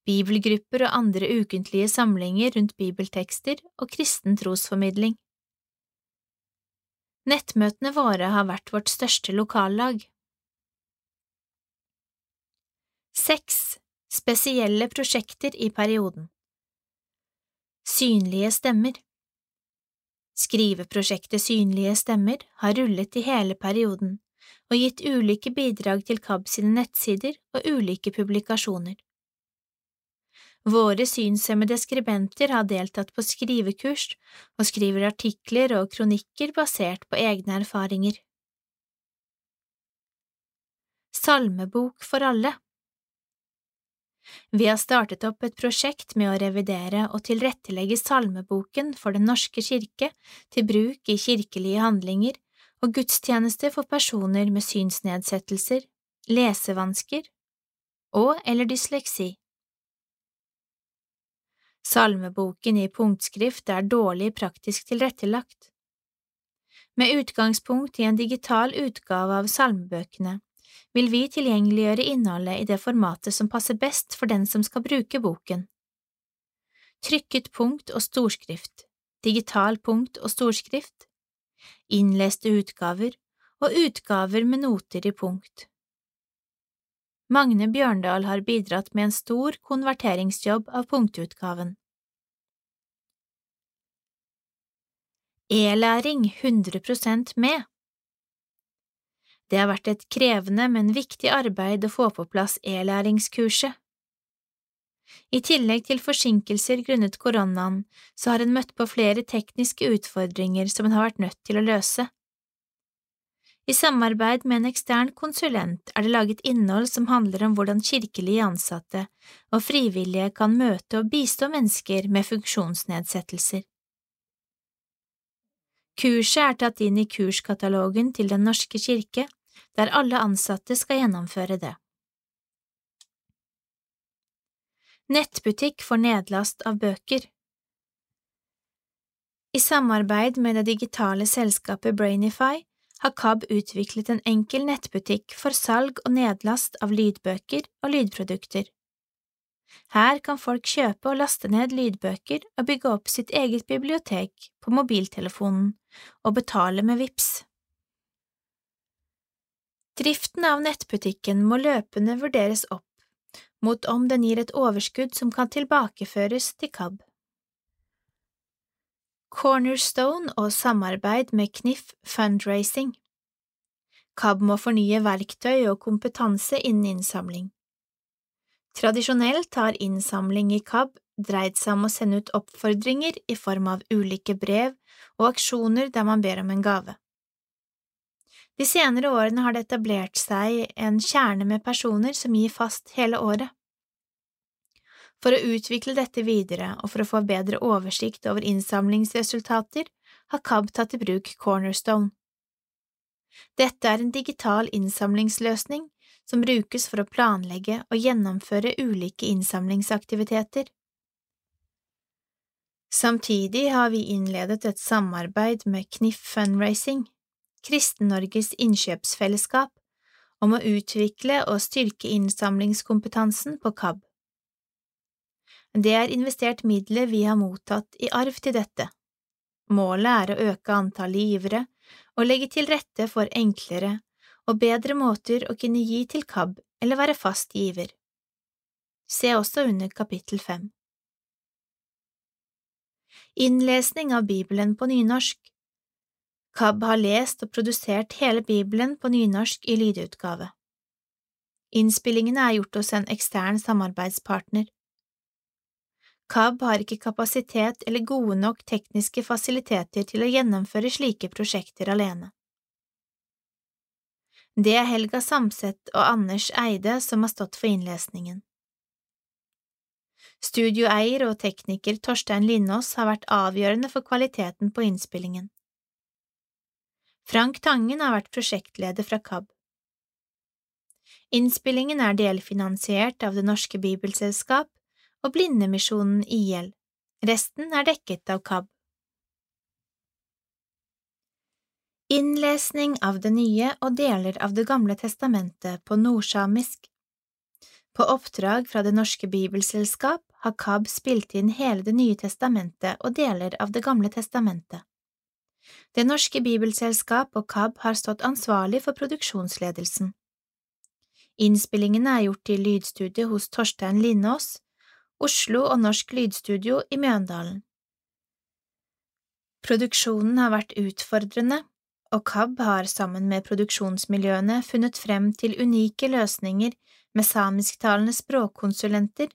Speaker 1: bibelgrupper og andre ukentlige samlinger rundt bibeltekster og kristen trosformidling. Nettmøtene våre har vært vårt største lokallag. Seks spesielle prosjekter i perioden Synlige stemmer Skriveprosjektet Synlige stemmer har rullet i hele perioden og gitt ulike bidrag til KAB sine nettsider og ulike publikasjoner. Våre synshemmede skribenter har deltatt på skrivekurs og skriver artikler og kronikker basert på egne erfaringer. Salmebok for alle Vi har startet opp et prosjekt med å revidere og tilrettelegge salmeboken for Den norske kirke til bruk i kirkelige handlinger og gudstjeneste for personer med synsnedsettelser, lesevansker og eller dysleksi. Salmeboken i punktskrift er dårlig praktisk tilrettelagt. Med utgangspunkt i en digital utgave av salmebøkene vil vi tilgjengeliggjøre innholdet i det formatet som passer best for den som skal bruke boken. Trykket punkt og storskrift, digital punkt og storskrift, innleste utgaver og utgaver med noter i punkt. Magne Bjørndal har bidratt med en stor konverteringsjobb av punktutgaven. E-læring 100% med. Det har vært et krevende, men viktig arbeid å få på plass e-læringskurset. I tillegg til forsinkelser grunnet koronaen, så har en møtt på flere tekniske utfordringer som en har vært nødt til å løse. I samarbeid med en ekstern konsulent er det laget innhold som handler om hvordan kirkelige ansatte og frivillige kan møte og bistå mennesker med funksjonsnedsettelser. Kurset er tatt inn i kurskatalogen til Den norske kirke, der alle ansatte skal gjennomføre det. Nettbutikk for nedlast av bøker I samarbeid med det digitale selskapet Brainify har KAB utviklet en enkel nettbutikk for salg og nedlast av lydbøker og lydprodukter. Her kan folk kjøpe og laste ned lydbøker og bygge opp sitt eget bibliotek på mobiltelefonen og betale med VIPS. Driften av nettbutikken må løpende vurderes opp mot om den gir et overskudd som kan tilbakeføres til KAB. Cornerstone og samarbeid med Knif Fundraising KAB må fornye verktøy og kompetanse innen innsamling. Tradisjonelt har innsamling i KAB dreid seg om å sende ut oppfordringer i form av ulike brev og aksjoner der man ber om en gave. De senere årene har det etablert seg en kjerne med personer som gir fast hele året. For å utvikle dette videre og for å få bedre oversikt over innsamlingsresultater, har KAB tatt i bruk Cornerstone. Dette er en digital innsamlingsløsning som brukes for å planlegge og gjennomføre ulike innsamlingsaktiviteter. Samtidig har vi innledet et samarbeid med Knif Fundraising, Kristen-Norges innkjøpsfellesskap, om å utvikle og styrke innsamlingskompetansen på KAB. Det er investert midler vi har mottatt i arv til dette. Målet er å øke antallet givere og legge til rette for enklere og bedre måter å kunne gi til KAB eller være fast giver. Se også under kapittel fem. Innlesning av Bibelen på nynorsk KAB har lest og produsert hele Bibelen på nynorsk i lydutgave. Innspillingene er gjort hos en ekstern samarbeidspartner. KAB har ikke kapasitet eller gode nok tekniske fasiliteter til å gjennomføre slike prosjekter alene. Det er Helga Samset og Anders Eide som har stått for innlesningen. Studioeier og tekniker Torstein Lindås har vært avgjørende for kvaliteten på innspillingen. Frank Tangen har vært prosjektleder fra KAB. Innspillingen er delfinansiert av Det Norske Bibelselskap og Blindemisjonen IL, resten er dekket av KAB. Innlesning av Det nye og deler av Det gamle testamentet på nordsamisk På oppdrag fra Det norske bibelselskap har KAB spilt inn hele Det nye testamentet og deler av Det gamle testamentet. Det norske bibelselskap og KAB har stått ansvarlig for produksjonsledelsen. Innspillingene er gjort i lydstudio hos Torstein Lindås, Oslo og Norsk Lydstudio i Mjøndalen. Produksjonen har vært utfordrende, og KAB har sammen med produksjonsmiljøene funnet frem til unike løsninger med samisktalende språkkonsulenter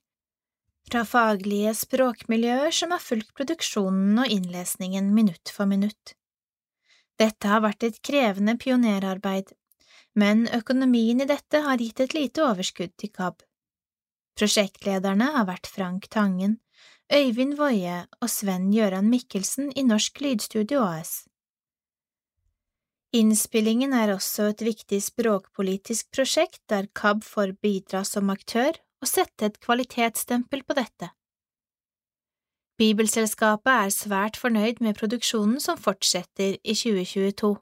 Speaker 1: fra faglige språkmiljøer som har fulgt produksjonen og innlesningen minutt for minutt. Dette har vært et krevende pionerarbeid, men økonomien i dette har gitt et lite overskudd til KAB. Prosjektlederne har vært Frank Tangen, Øyvind Woie og Sven Gøran Mikkelsen i Norsk Lydstudio AS. Innspillingen er også et viktig språkpolitisk prosjekt der KAB får bidra som aktør og sette et kvalitetsstempel på dette. Bibelselskapet er svært fornøyd med produksjonen som fortsetter i 2022.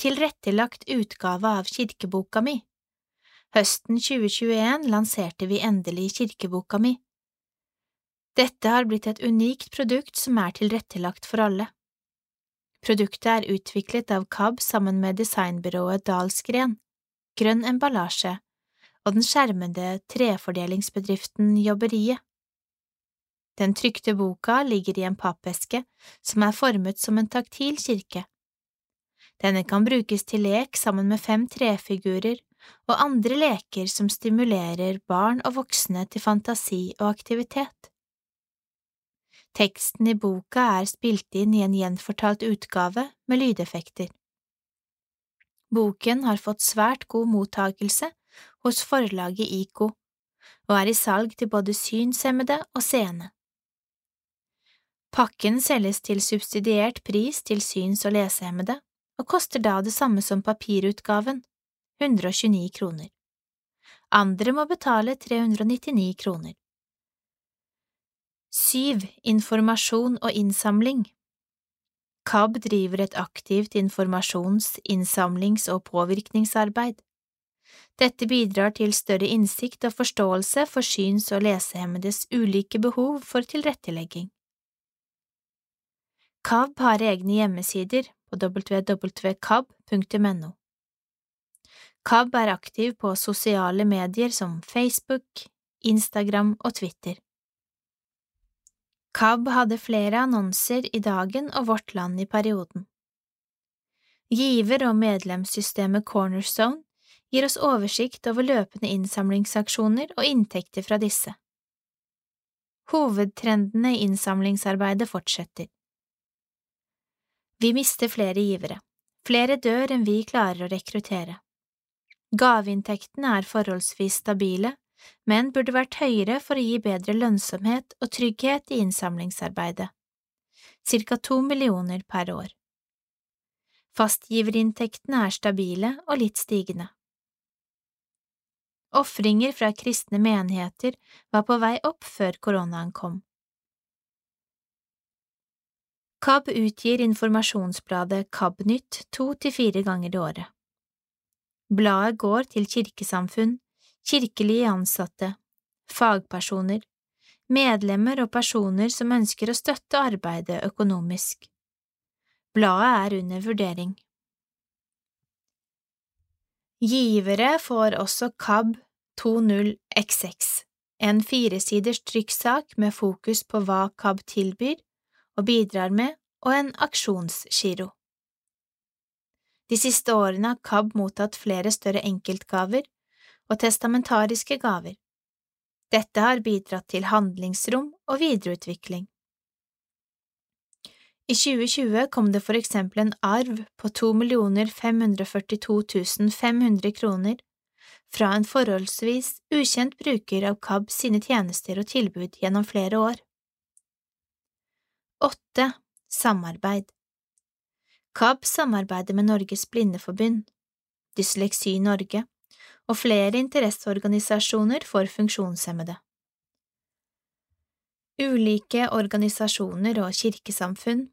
Speaker 1: Tilrettelagt utgave av kirkeboka mi Høsten 2021 lanserte vi endelig kirkeboka mi. Dette har blitt et unikt produkt som er tilrettelagt for alle. Produktet er utviklet av KAB sammen med designbyrået Dalsgren, Grønn emballasje og den skjermede trefordelingsbedriften Jobberiet. Den trykte boka ligger i en pappeske som er formet som en taktil kirke. Denne kan brukes til lek sammen med fem trefigurer og andre leker som stimulerer barn og voksne til fantasi og aktivitet. Teksten i boka er spilt inn i en gjenfortalt utgave med lydeffekter. Boken har fått svært god mottakelse hos forlaget IKO, og er i salg til både synshemmede og seende. Pakken selges til subsidiert pris til syns- og lesehemmede, og koster da det samme som papirutgaven, 129 kroner. Andre må betale 399 kroner. Syv Informasjon og innsamling KAB driver et aktivt informasjons-, innsamlings- og påvirkningsarbeid. Dette bidrar til større innsikt og forståelse for syns- og lesehemmedes ulike behov for tilrettelegging. KAB har egne hjemmesider på www.kab.no. KAB er aktiv på sosiale medier som Facebook, Instagram og Twitter. KAB hadde flere annonser i Dagen og Vårt Land i perioden. Giver- og medlemssystemet Cornerstone gir oss oversikt over løpende innsamlingsaksjoner og inntekter fra disse. Hovedtrendene i innsamlingsarbeidet fortsetter. Vi mister flere givere. Flere dør enn vi klarer å rekruttere. Gaveinntektene er forholdsvis stabile, men burde vært høyere for å gi bedre lønnsomhet og trygghet i innsamlingsarbeidet. Cirka to millioner per år. Fastgiverinntektene er stabile og litt stigende. Ofringer fra kristne menigheter var på vei opp før koronaen kom. KAB utgir informasjonsbladet KABnytt to til fire ganger i året. Bladet går til kirkesamfunn, kirkelige ansatte, fagpersoner, medlemmer og personer som ønsker å støtte arbeidet økonomisk. Bladet er under vurdering. Givere får også KAB 20XX, en firesiders trykksak med fokus på hva KAB tilbyr og bidrar med, og en aksjonsgiro. De siste årene har KAB mottatt flere større enkeltgaver og testamentariske gaver. Dette har bidratt til handlingsrom og videreutvikling. I 2020 kom det for eksempel en arv på 2 542 500 kroner fra en forholdsvis ukjent bruker av KAB sine tjenester og tilbud gjennom flere år. Åtte Samarbeid KAB samarbeider med Norges Blindeforbund, Dysleksi Norge og flere interesseorganisasjoner for funksjonshemmede. Ulike organisasjoner og kirkesamfunn,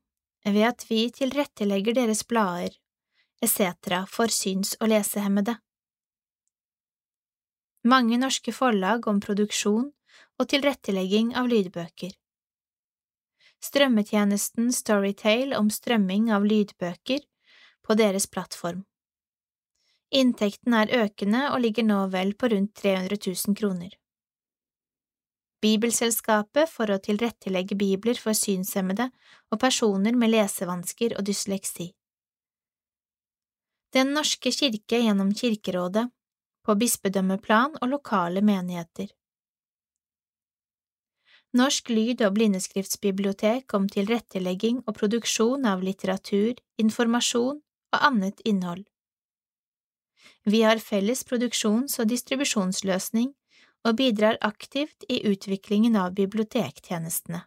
Speaker 1: ved at vi tilrettelegger deres blader, etc. for syns- og lesehemmede. Mange norske forlag om produksjon og tilrettelegging av lydbøker strømmetjenesten Storytale om strømming av lydbøker på deres plattform. Inntekten er økende og ligger nå vel på rundt 300 000 kroner. Bibelselskapet for å tilrettelegge bibler for synshemmede og personer med lesevansker og dysleksi. Den norske kirke gjennom Kirkerådet, på bispedømmeplan og lokale menigheter. Norsk lyd- og blindeskriftsbibliotek om tilrettelegging og produksjon av litteratur, informasjon og annet innhold. Vi har felles produksjons- og distribusjonsløsning og bidrar aktivt i utviklingen av bibliotektjenestene.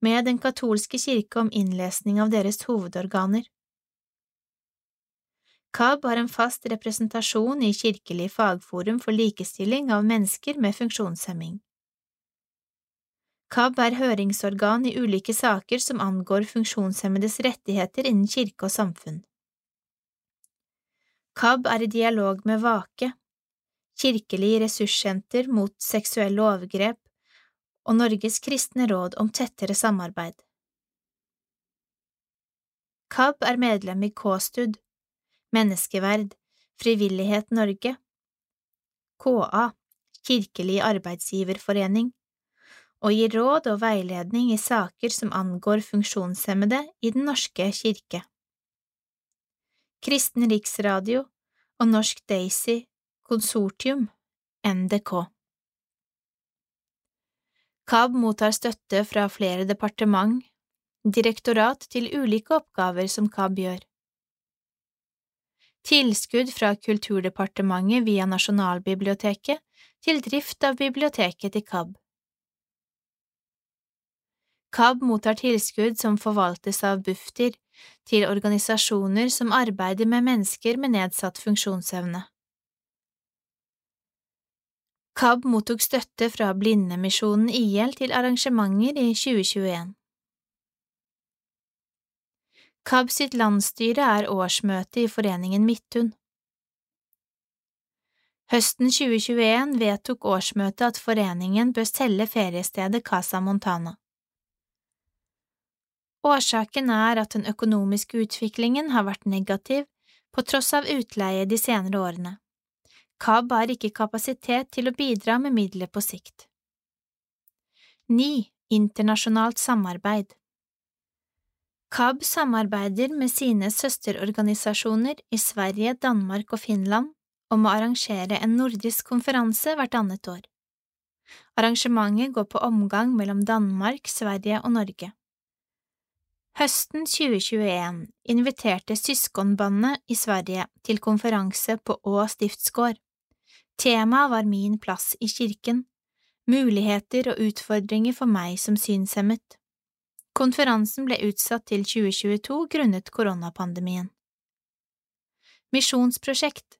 Speaker 1: Med Den katolske kirke om innlesning av deres hovedorganer. KAB har en fast representasjon i Kirkelig fagforum for likestilling av mennesker med funksjonshemming. KAB er høringsorgan i ulike saker som angår funksjonshemmedes rettigheter innen kirke og samfunn. KAB er i dialog med VAKE, Kirkelig ressurssenter mot seksuelle overgrep og Norges kristne råd om tettere samarbeid. KAB er medlem i KSTUD, Menneskeverd, Frivillighet Norge, KA, Kirkelig arbeidsgiverforening, og gir råd og veiledning i saker som angår funksjonshemmede i Den norske kirke. Kristen Riksradio og Norsk Daisy Konsortium, NDK. KAB mottar støtte fra flere departement, direktorat til ulike oppgaver som KAB gjør. Tilskudd fra Kulturdepartementet via Nasjonalbiblioteket til drift av biblioteket til KAB. KAB mottar tilskudd som forvaltes av Bufdir til organisasjoner som arbeider med mennesker med nedsatt funksjonsevne. KAB mottok støtte fra Blindemisjonen IL til arrangementer i 2021. KAB sitt landsstyre er årsmøte i Foreningen Midthun. Høsten 2021 vedtok årsmøtet at foreningen bør selge feriestedet Casa Montana. Årsaken er at den økonomiske utviklingen har vært negativ på tross av utleie de senere årene. KAB har ikke kapasitet til å bidra med midler på sikt. 9. Internasjonalt samarbeid KAB samarbeider med sine søsterorganisasjoner i Sverige, Danmark og Finland om å arrangere en nordisk konferanse hvert annet år. Arrangementet går på omgang mellom Danmark, Sverige og Norge. Høsten 2021 inviterte Syskonbandet i Sverige til konferanse på Å stiftsgård. Temaet var Min plass i kirken, muligheter og utfordringer for meg som synshemmet. Konferansen ble utsatt til 2022 grunnet koronapandemien. Misjonsprosjekt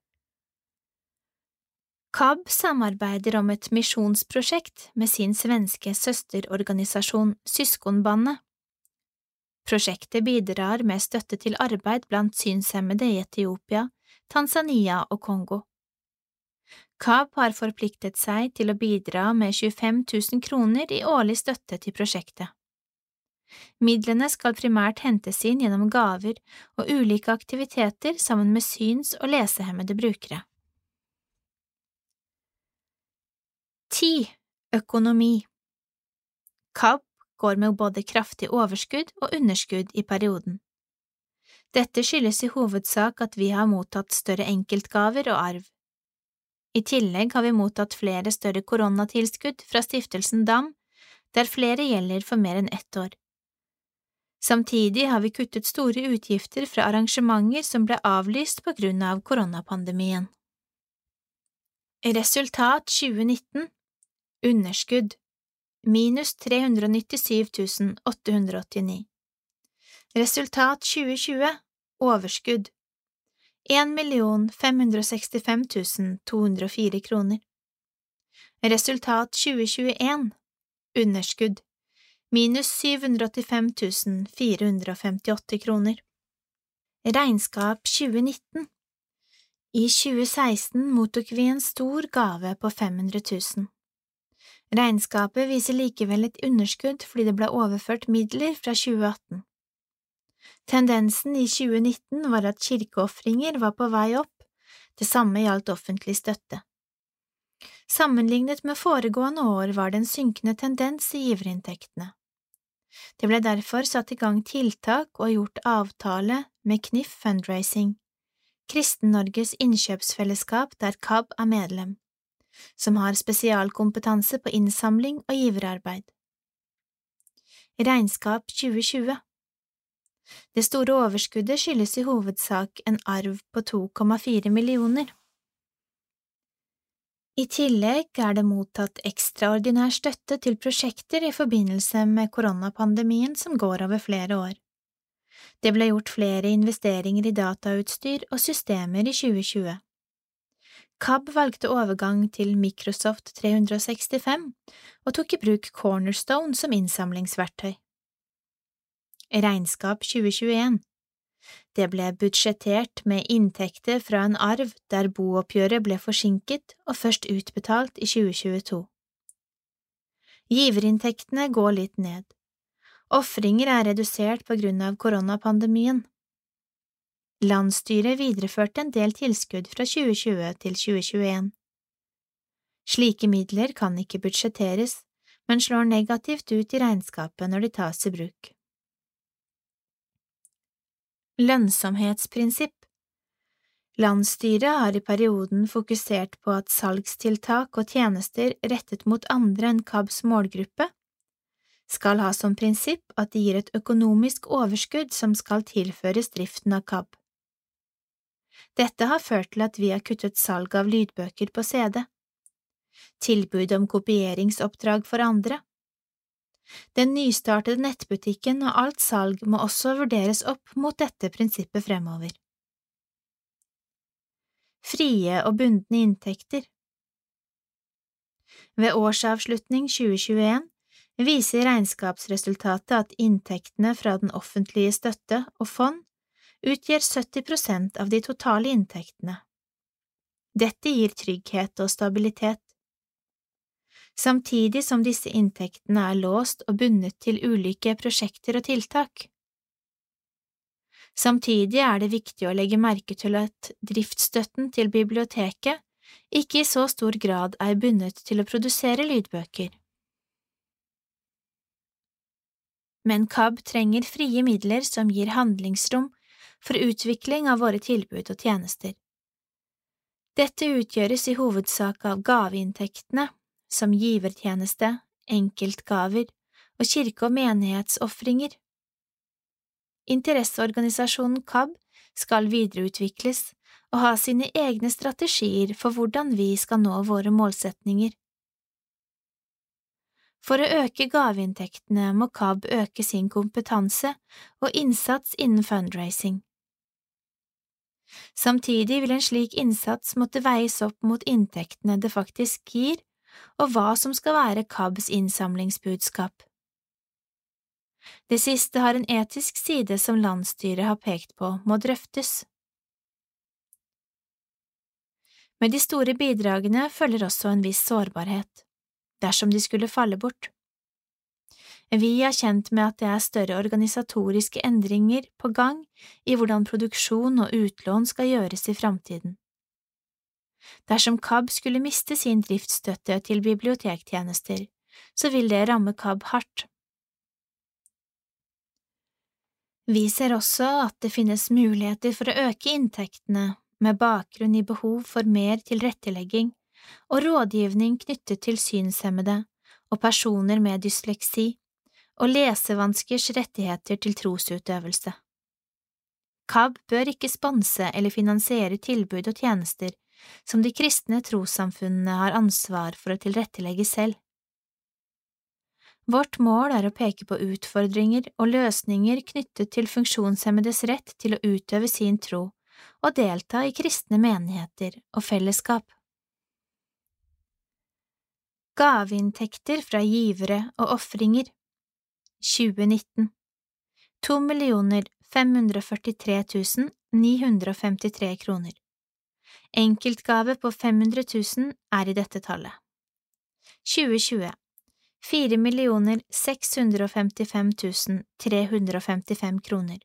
Speaker 1: KAB samarbeider om et misjonsprosjekt med sin svenske søsterorganisasjon Syskonbandet. Prosjektet bidrar med støtte til arbeid blant synshemmede i Etiopia, Tanzania og Kongo. KAB har forpliktet seg til å bidra med 25 000 kroner i årlig støtte til prosjektet. Midlene skal primært hentes inn gjennom gaver og ulike aktiviteter sammen med syns- og lesehemmede brukere. 10. Økonomi KAB går med både kraftig overskudd og underskudd i perioden. Dette skyldes i hovedsak at vi har mottatt større enkeltgaver og arv. I tillegg har vi mottatt flere større koronatilskudd fra Stiftelsen DAM, der flere gjelder for mer enn ett år. Samtidig har vi kuttet store utgifter fra arrangementer som ble avlyst på grunn av koronapandemien. Resultat 2019 Underskudd minus 397 889 Resultat 2020 Overskudd 1 565 204 kroner Resultat 2021 Underskudd minus 785 458 kroner. Regnskap 2019 I 2016 mottok vi en stor gave på 500 000. Regnskapet viser likevel et underskudd fordi det ble overført midler fra 2018. Tendensen i 2019 var at kirkeofringer var på vei opp, det samme gjaldt offentlig støtte. Sammenlignet med foregående år var det en synkende tendens i giverinntektene. Det ble derfor satt i gang tiltak og gjort avtale med KNIF Fundraising, Kristen-Norges innkjøpsfellesskap der KAB er medlem, som har spesialkompetanse på innsamling og giverarbeid. Regnskap 2020 Det store overskuddet skyldes i hovedsak en arv på 2,4 millioner. I tillegg er det mottatt ekstraordinær støtte til prosjekter i forbindelse med koronapandemien som går over flere år. Det ble gjort flere investeringer i datautstyr og systemer i 2020. KAB valgte overgang til Microsoft 365 og tok i bruk Cornerstone som innsamlingsverktøy. Regnskap 2021 det ble budsjettert med inntekter fra en arv der booppgjøret ble forsinket og først utbetalt i 2022. Giverinntektene går litt ned. Ofringer er redusert på grunn av koronapandemien. Landsstyret videreførte en del tilskudd fra 2020 til 2021. Slike midler kan ikke budsjetteres, men slår negativt ut i regnskapet når de tas i bruk. Lønnsomhetsprinsipp Landsstyret har i perioden fokusert på at salgstiltak og tjenester rettet mot andre enn KABs målgruppe skal ha som prinsipp at de gir et økonomisk overskudd som skal tilføres driften av KAB. Dette har ført til at vi har kuttet salg av lydbøker på CD, tilbud om kopieringsoppdrag for andre. Den nystartede nettbutikken og alt salg må også vurderes opp mot dette prinsippet fremover. Frie og bundne inntekter Ved årsavslutning 2021 viser regnskapsresultatet at inntektene fra den offentlige støtte og fond utgjør 70 prosent av de totale inntektene. Dette gir trygghet og stabilitet. Samtidig som disse inntektene er låst og bundet til ulike prosjekter og tiltak. Samtidig er det viktig å legge merke til at driftsstøtten til biblioteket ikke i så stor grad er bundet til å produsere lydbøker. Men KAB trenger frie midler som gir handlingsrom for utvikling av våre tilbud og tjenester. Dette utgjøres i hovedsak av gaveinntektene, som givertjeneste, enkeltgaver og kirke- og menighetsofringer. Interesseorganisasjonen KAB skal videreutvikles og ha sine egne strategier for hvordan vi skal nå våre målsetninger. For å øke gaveinntektene må KAB øke sin kompetanse og innsats innen fundraising. Samtidig vil en slik innsats måtte veies opp mot inntektene det faktisk gir, og hva som skal være KABs innsamlingsbudskap. Det siste har en etisk side som landsstyret har pekt på må drøftes. Med de store bidragene følger også en viss sårbarhet, dersom de skulle falle bort. Vi er kjent med at det er større organisatoriske endringer på gang i hvordan produksjon og utlån skal gjøres i framtiden. Dersom KAB skulle miste sin driftsstøtte til bibliotektjenester, så vil det ramme KAB hardt. Vi ser også at det finnes muligheter for å øke inntektene med bakgrunn i behov for mer tilrettelegging og rådgivning knyttet til synshemmede og personer med dysleksi og lesevanskers rettigheter til trosutøvelse. KAB bør ikke sponse eller finansiere tilbud og tjenester som de kristne trossamfunnene har ansvar for å tilrettelegge selv. Vårt mål er å peke på utfordringer og løsninger knyttet til funksjonshemmedes rett til å utøve sin tro og delta i kristne menigheter og fellesskap. Gaveinntekter fra givere og ofringer 2019 To millioner 543 953 kroner Enkeltgave på 500 000 er i dette tallet. 2020 fire millioner seks hundre og femtifem tusen tre hundre og femtifem kroner,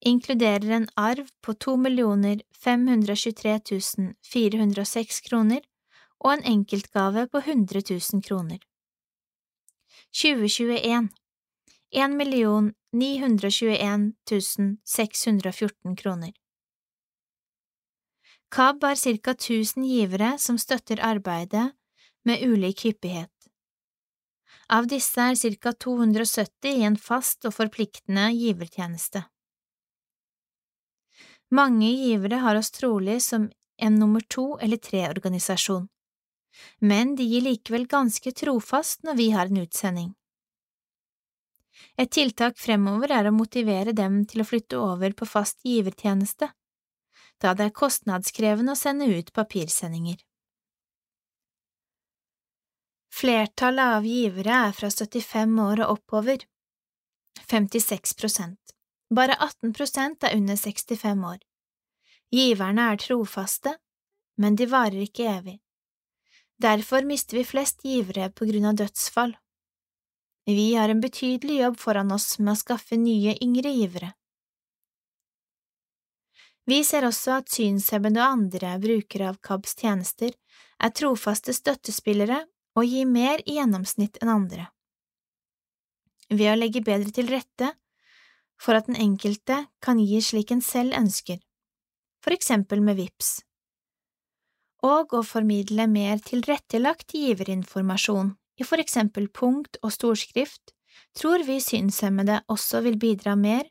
Speaker 1: inkluderer en arv på to millioner fem hundre og tjuetre tusen fire hundre og seks kroner og en enkeltgave på 100 000 kroner. 2021 en million ni hundre og tjueen tusen seks hundre og fjorten kroner. KAB har ca. 1000 givere som støtter arbeidet med ulik hyppighet. Av disse er ca 270 i en fast og forpliktende givertjeneste. Mange givere har oss trolig som en nummer to eller tre organisasjon, men de gir likevel ganske trofast når vi har en utsending. Et tiltak fremover er å motivere dem til å flytte over på fast givertjeneste, da det er kostnadskrevende å sende ut papirsendinger. Flertallet av givere er fra 75 år og oppover, 56 prosent. Bare 18 prosent er under 65 år. Giverne er trofaste, men de varer ikke evig. Derfor mister vi flest givere på grunn av dødsfall. Vi har en betydelig jobb foran oss med å skaffe nye, yngre givere. Vi ser også at synshemmede og andre brukere av KABs tjenester er trofaste støttespillere og gir mer i gjennomsnitt enn andre. Ved å legge bedre til rette for at den enkelte kan gi slik en selv ønsker, for eksempel med VIPS, og å formidle mer tilrettelagt giverinformasjon i for eksempel punkt og storskrift, tror vi synshemmede også vil bidra mer,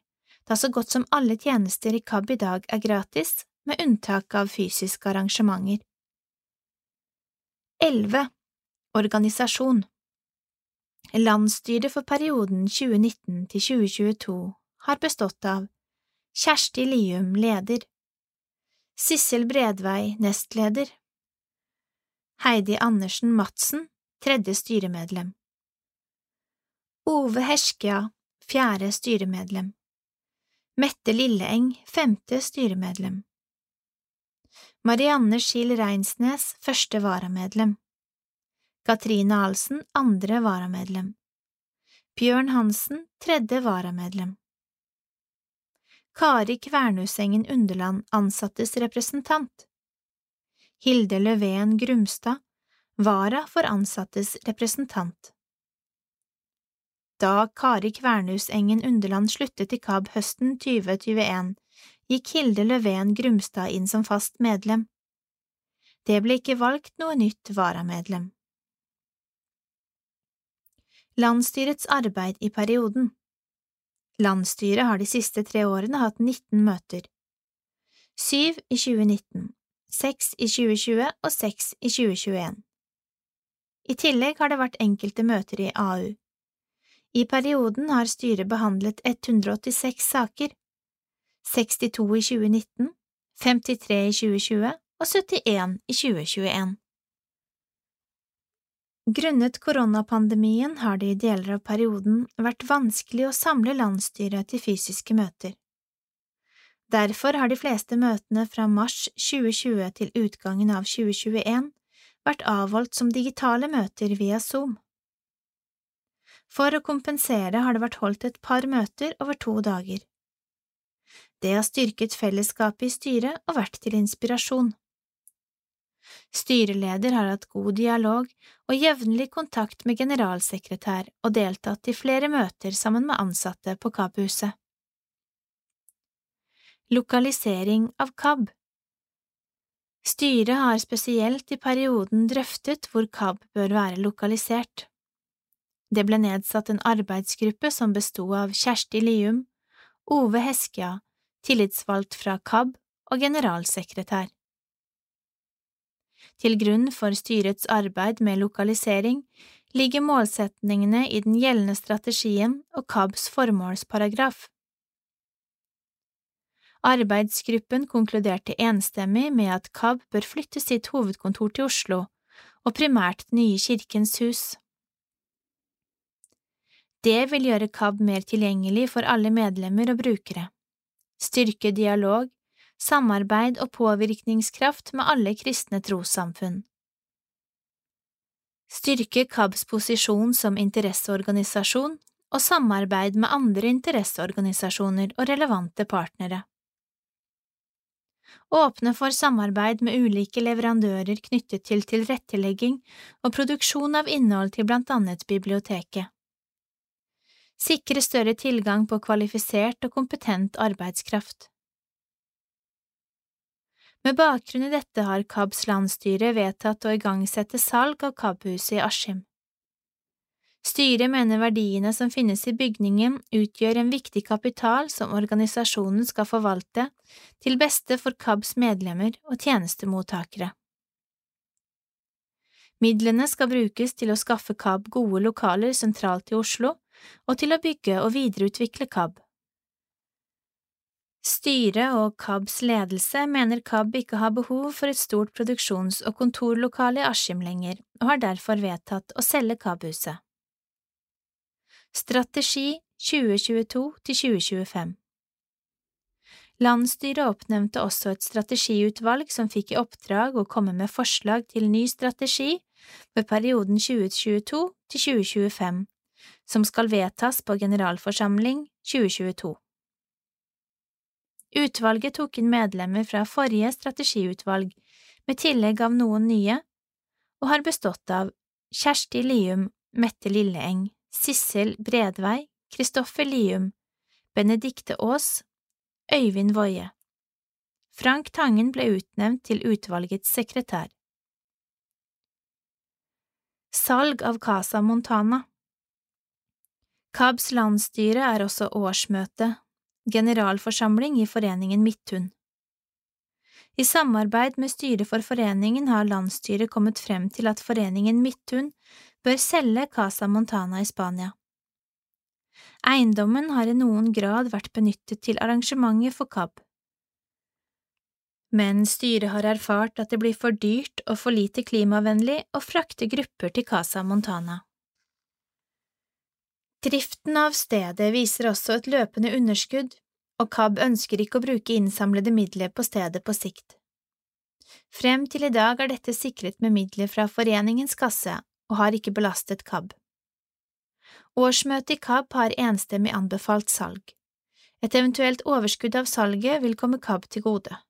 Speaker 1: da så godt som alle tjenester i KAB i dag er gratis, med unntak av fysiske arrangementer. 11. Organisasjon Landsstyret for perioden 2019 til 2022 har bestått av Kjersti Lium, leder, Sissel Bredvei, nestleder, Heidi Andersen Madsen, tredje styremedlem. Ove Herskia, fjerde styremedlem. Mette Lilleeng, femte styremedlem. Marianne Skil Reinsnes, første varamedlem. Katrine Ahlsen, andre varamedlem. Bjørn Hansen, tredje varamedlem. Kari Kvernusengen Underland, ansattes representant. Hilde Løveen Grumstad, vara for ansattes representant. Da Kari Kvernusengen Underland sluttet i KAB høsten 2021, gikk Hilde Løven Grumstad inn som fast medlem. Det ble ikke valgt noe nytt varamedlem. Landsstyrets arbeid i perioden Landsstyret har de siste tre årene hatt 19 møter. Syv i 2019, seks i 2020 og seks i 2021. I tillegg har det vært enkelte møter i AU. I perioden har styret behandlet 186 saker, 62 i 2019, 53 i 2020 og 71 i 2021. Grunnet koronapandemien har det i deler av perioden vært vanskelig å samle landsstyret til fysiske møter. Derfor har de fleste møtene fra mars 2020 til utgangen av 2021 vært avholdt som digitale møter via Zoom. For å kompensere har det vært holdt et par møter over to dager. Det har styrket fellesskapet i styret og vært til inspirasjon. Styreleder har hatt god dialog og jevnlig kontakt med generalsekretær og deltatt i flere møter sammen med ansatte på KAB-huset. Lokalisering av KAB Styret har spesielt i perioden drøftet hvor KAB bør være lokalisert. Det ble nedsatt en arbeidsgruppe som besto av Kjersti Lium, Ove Heskja, tillitsvalgt fra KAB og generalsekretær. Til grunn for styrets arbeid med lokalisering ligger målsetningene i den gjeldende strategien og KABs formålsparagraf. Arbeidsgruppen konkluderte enstemmig med at KAB bør flytte sitt hovedkontor til Oslo, og primært nye Kirkens Hus. Det vil gjøre KAB mer tilgjengelig for alle medlemmer og brukere, styrke dialog, samarbeid og påvirkningskraft med alle kristne trossamfunn. Styrke KABs posisjon som interesseorganisasjon og samarbeid med andre interesseorganisasjoner og relevante partnere åpne for samarbeid med ulike leverandører knyttet til tilrettelegging og produksjon av innhold til blant annet biblioteket. Sikre større tilgang på kvalifisert og kompetent arbeidskraft. Med bakgrunn i dette har KABs landsstyre vedtatt å igangsette salg av KAB-huset i Askim. Styret mener verdiene som finnes i bygningen utgjør en viktig kapital som organisasjonen skal forvalte til beste for KABs medlemmer og tjenestemottakere. Midlene skal brukes til å skaffe KAB gode lokaler sentralt i Oslo og til å bygge og videreutvikle KAB. Styret og KABs ledelse mener KAB ikke har behov for et stort produksjons- og kontorlokale i Askim lenger, og har derfor vedtatt å selge KAB-huset. Strategi 2022–2025 Landsstyret oppnevnte også et strategiutvalg som fikk i oppdrag å komme med forslag til ny strategi for perioden 2022 2025, som skal vedtas på generalforsamling 2022. Utvalget tok inn medlemmer fra forrige strategiutvalg, med tillegg av noen nye, og har bestått av Kjersti Lium, Mette Lilleeng, Sissel Bredvei, Kristoffer Lium, Benedikte Aas, Øyvind Woie. Frank Tangen ble utnevnt til utvalgets sekretær. Salg av Casa Montana KABs landsstyre er også årsmøte, generalforsamling i foreningen Midthun. I samarbeid med styret for foreningen har landsstyret kommet frem til at foreningen Midthun bør selge Casa Montana i Spania. Eiendommen har i noen grad vært benyttet til arrangementer for KAB. Men styret har erfart at det blir for dyrt og for lite klimavennlig å frakte grupper til Casa Montana. Driften av stedet viser også et løpende underskudd, og KAB ønsker ikke å bruke innsamlede midler på stedet på sikt. Frem til i dag er dette sikret med midler fra foreningens kasse og har ikke belastet KAB. Årsmøtet i KAB har enstemmig anbefalt salg. Et eventuelt overskudd av salget vil komme KAB til gode.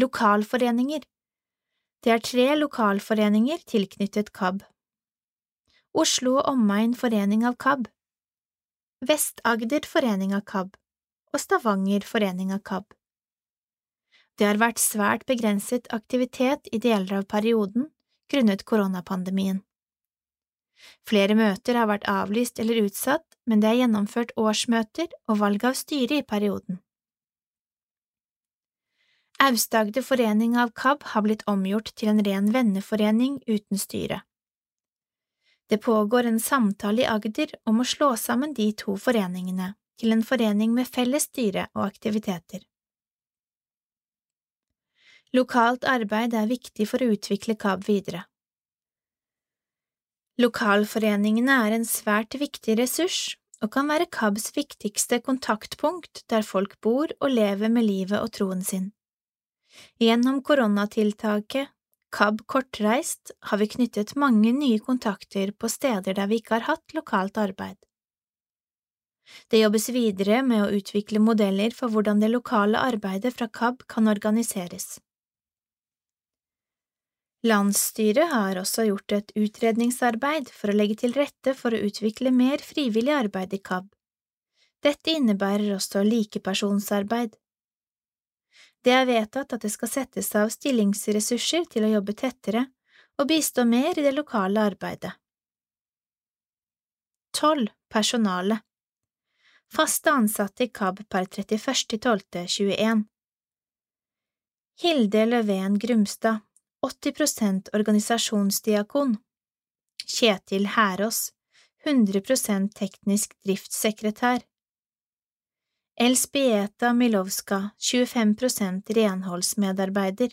Speaker 1: Lokalforeninger Det er tre lokalforeninger tilknyttet KAB. Oslo og Omegn Forening av KAB Vest-Agder Forening av KAB og Stavanger Forening av KAB. Det har vært svært begrenset aktivitet i deler av perioden grunnet koronapandemien. Flere møter har vært avlyst eller utsatt, men det er gjennomført årsmøter og valg av styre i perioden. Aust-Agder Forening av KAB har blitt omgjort til en ren venneforening uten styre. Det pågår en samtale i Agder om å slå sammen de to foreningene til en forening med felles styre og aktiviteter. Lokalt arbeid er viktig for å utvikle KAB videre. Lokalforeningene er en svært viktig ressurs og kan være KABs viktigste kontaktpunkt der folk bor og lever med livet og troen sin. Gjennom koronatiltaket KAB Kortreist har vi knyttet mange nye kontakter på steder der vi ikke har hatt lokalt arbeid. Det jobbes videre med å utvikle modeller for hvordan det lokale arbeidet fra KAB kan organiseres. Landsstyret har også gjort et utredningsarbeid for å legge til rette for å utvikle mer frivillig arbeid i KAB. Dette innebærer også likepersonsarbeid. Det er vedtatt at det skal settes av stillingsressurser til å jobbe tettere og bistå mer i det lokale arbeidet. 12. Personale Faste ansatte i KAB per 31.12.21 Hilde Løven Grumstad, 80% organisasjonsdiakon Kjetil Herås, 100% teknisk driftssekretær Elspieta Milovska, 25 prosent renholdsmedarbeider.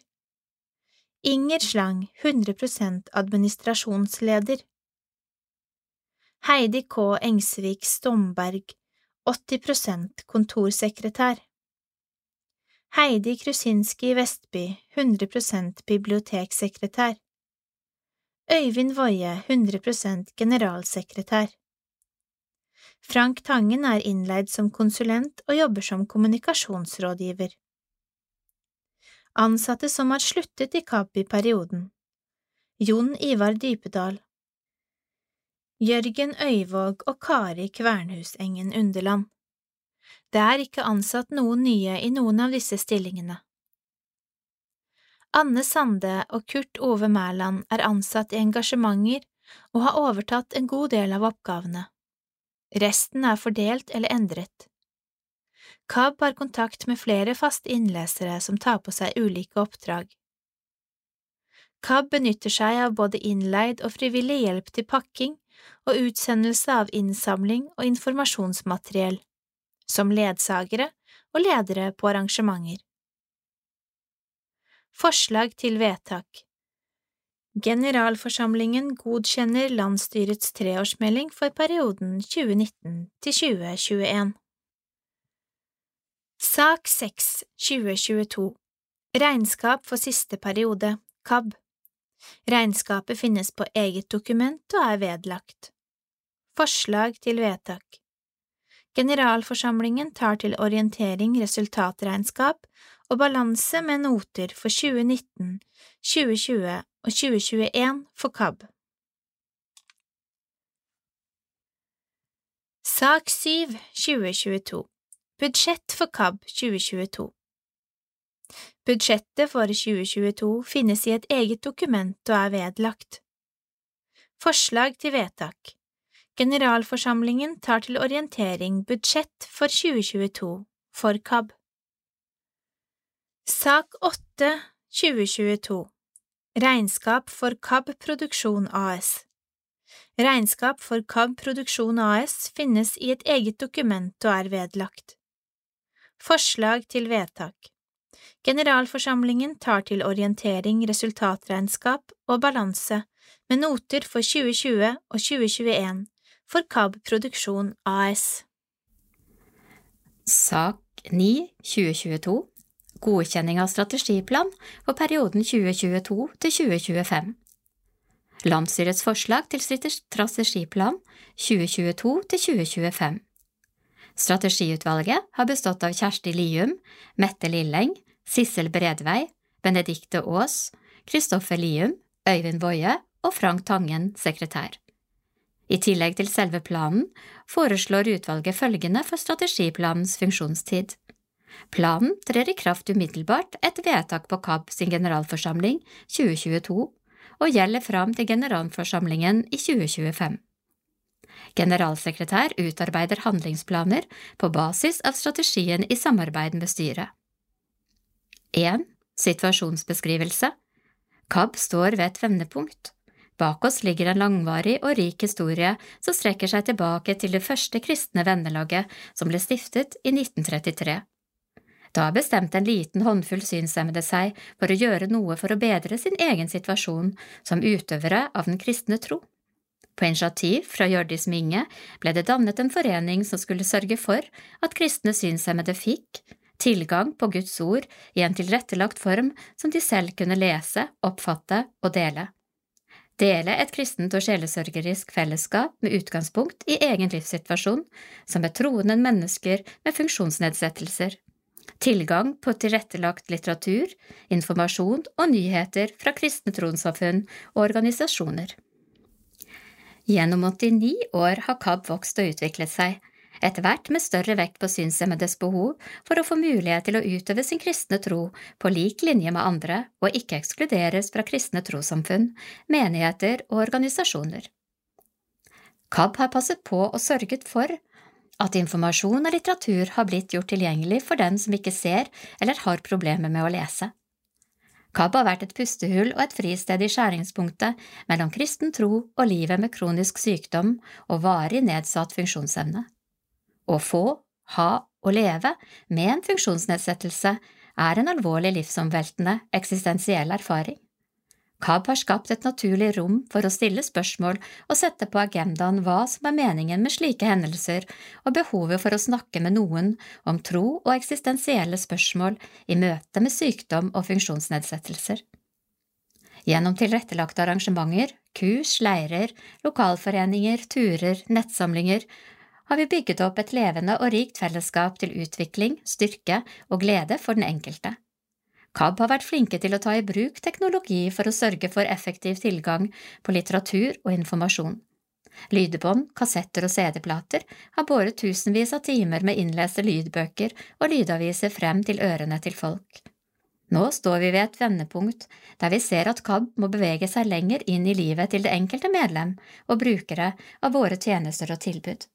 Speaker 1: Inger Slang, 100 prosent administrasjonsleder. Heidi K. Engsvik Stomberg, 80 prosent kontorsekretær. Heidi Krusinski Vestby, 100 prosent biblioteksekretær. Øyvind Woie, 100 prosent generalsekretær Frank Tangen er innleid som konsulent og jobber som kommunikasjonsrådgiver. Ansatte som har sluttet i KAB i perioden Jon Ivar Dypedal Jørgen Øyvåg og Kari Kvernhusengen Underland Det er ikke ansatt noen nye i noen av disse stillingene. Anne Sande og Kurt Ove Mæland er ansatt i engasjementer og har overtatt en god del av oppgavene. Resten er fordelt eller endret. KAB har kontakt med flere faste innlesere som tar på seg ulike oppdrag. KAB benytter seg av både innleid og frivillig hjelp til pakking og utsendelse av innsamling og informasjonsmateriell, som ledsagere og ledere på arrangementer. Forslag til vedtak Generalforsamlingen godkjenner landsstyrets treårsmelding for perioden 2019 til 2021. Sak 6 2022 Regnskap for siste periode, KAB Regnskapet finnes på eget dokument og er vedlagt. Forslag til vedtak Generalforsamlingen tar til orientering resultatregnskap og balanse med noter for 2019, 2020 og 2021 for KAB. Sak 7 2022 Budsjett for KAB 2022 Budsjettet for 2022 finnes i et eget dokument og er vedlagt. Forslag til vedtak Generalforsamlingen tar til orientering budsjett for 2022 for KAB. Sak 8 2022 Regnskap for KAB Produksjon AS Regnskap for KAB Produksjon AS finnes i et eget dokument og er vedlagt. Forslag til vedtak Generalforsamlingen tar til orientering resultatregnskap og balanse med noter for 2020 og 2021 for KAB Produksjon AS.
Speaker 2: Sak 9 2022 Godkjenning av strategiplan for perioden 2022 til 2025 Landsstyrets forslag til strategiplan 2022 til 2025 Strategiutvalget har bestått av Kjersti Lium, Mette Lilleng, Sissel Bredvei, Benedikte Aas, Kristoffer Lium, Øyvind Woie og Frank Tangen, sekretær. I tillegg til selve planen foreslår utvalget følgende for strategiplanens funksjonstid. Planen trer i kraft umiddelbart etter vedtak på KAB sin generalforsamling 2022 og gjelder fram til generalforsamlingen i 2025. Generalsekretær utarbeider handlingsplaner på basis av strategien i samarbeid med styret. 1. Situasjonsbeskrivelse KAB står ved et vendepunkt. Bak oss ligger en langvarig og rik historie som strekker seg tilbake til det første kristne vennelaget som ble stiftet i 1933. Da bestemte en liten håndfull synshemmede seg for å gjøre noe for å bedre sin egen situasjon som utøvere av den kristne tro. På initiativ fra Hjørdis Minge ble det dannet en forening som skulle sørge for at kristne synshemmede fikk, tilgang på Guds ord i en tilrettelagt form som de selv kunne lese, oppfatte og dele. Dele et kristent og sjelesørgerisk fellesskap med utgangspunkt i egen livssituasjon, som er troende mennesker med funksjonsnedsettelser. Tilgang på tilrettelagt litteratur, informasjon og nyheter fra kristne trossamfunn og organisasjoner. Gjennom 89 år har KAB vokst og utviklet seg, etter hvert med større vekt på synshemmedes behov for å få mulighet til å utøve sin kristne tro på lik linje med andre og ikke ekskluderes fra kristne trossamfunn, menigheter og organisasjoner. KAB har passet på og sørget for at informasjon og litteratur har blitt gjort tilgjengelig for den som ikke ser eller har problemer med å lese. KAB har vært et pustehull og et fristed i skjæringspunktet mellom kristen tro og livet med kronisk sykdom og varig nedsatt funksjonsevne. Å få, ha og leve med en funksjonsnedsettelse er en alvorlig livsomveltende eksistensiell erfaring. KAB har skapt et naturlig rom for å stille spørsmål og sette på agendaen hva som er meningen med slike hendelser, og behovet for å snakke med noen om tro og eksistensielle spørsmål i møte med sykdom og funksjonsnedsettelser. Gjennom tilrettelagte arrangementer, kurs, leirer, lokalforeninger, turer, nettsamlinger har vi bygget opp et levende og rikt fellesskap til utvikling, styrke og glede for den enkelte. KAB har vært flinke til å ta i bruk teknologi for å sørge for effektiv tilgang på litteratur og informasjon. Lydbånd, kassetter og CD-plater har båret tusenvis av timer med innleste lydbøker og lydaviser frem til ørene til folk. Nå står vi ved et vendepunkt der vi ser at KAB må bevege seg lenger inn i livet til det enkelte medlem og brukere av våre tjenester og tilbud.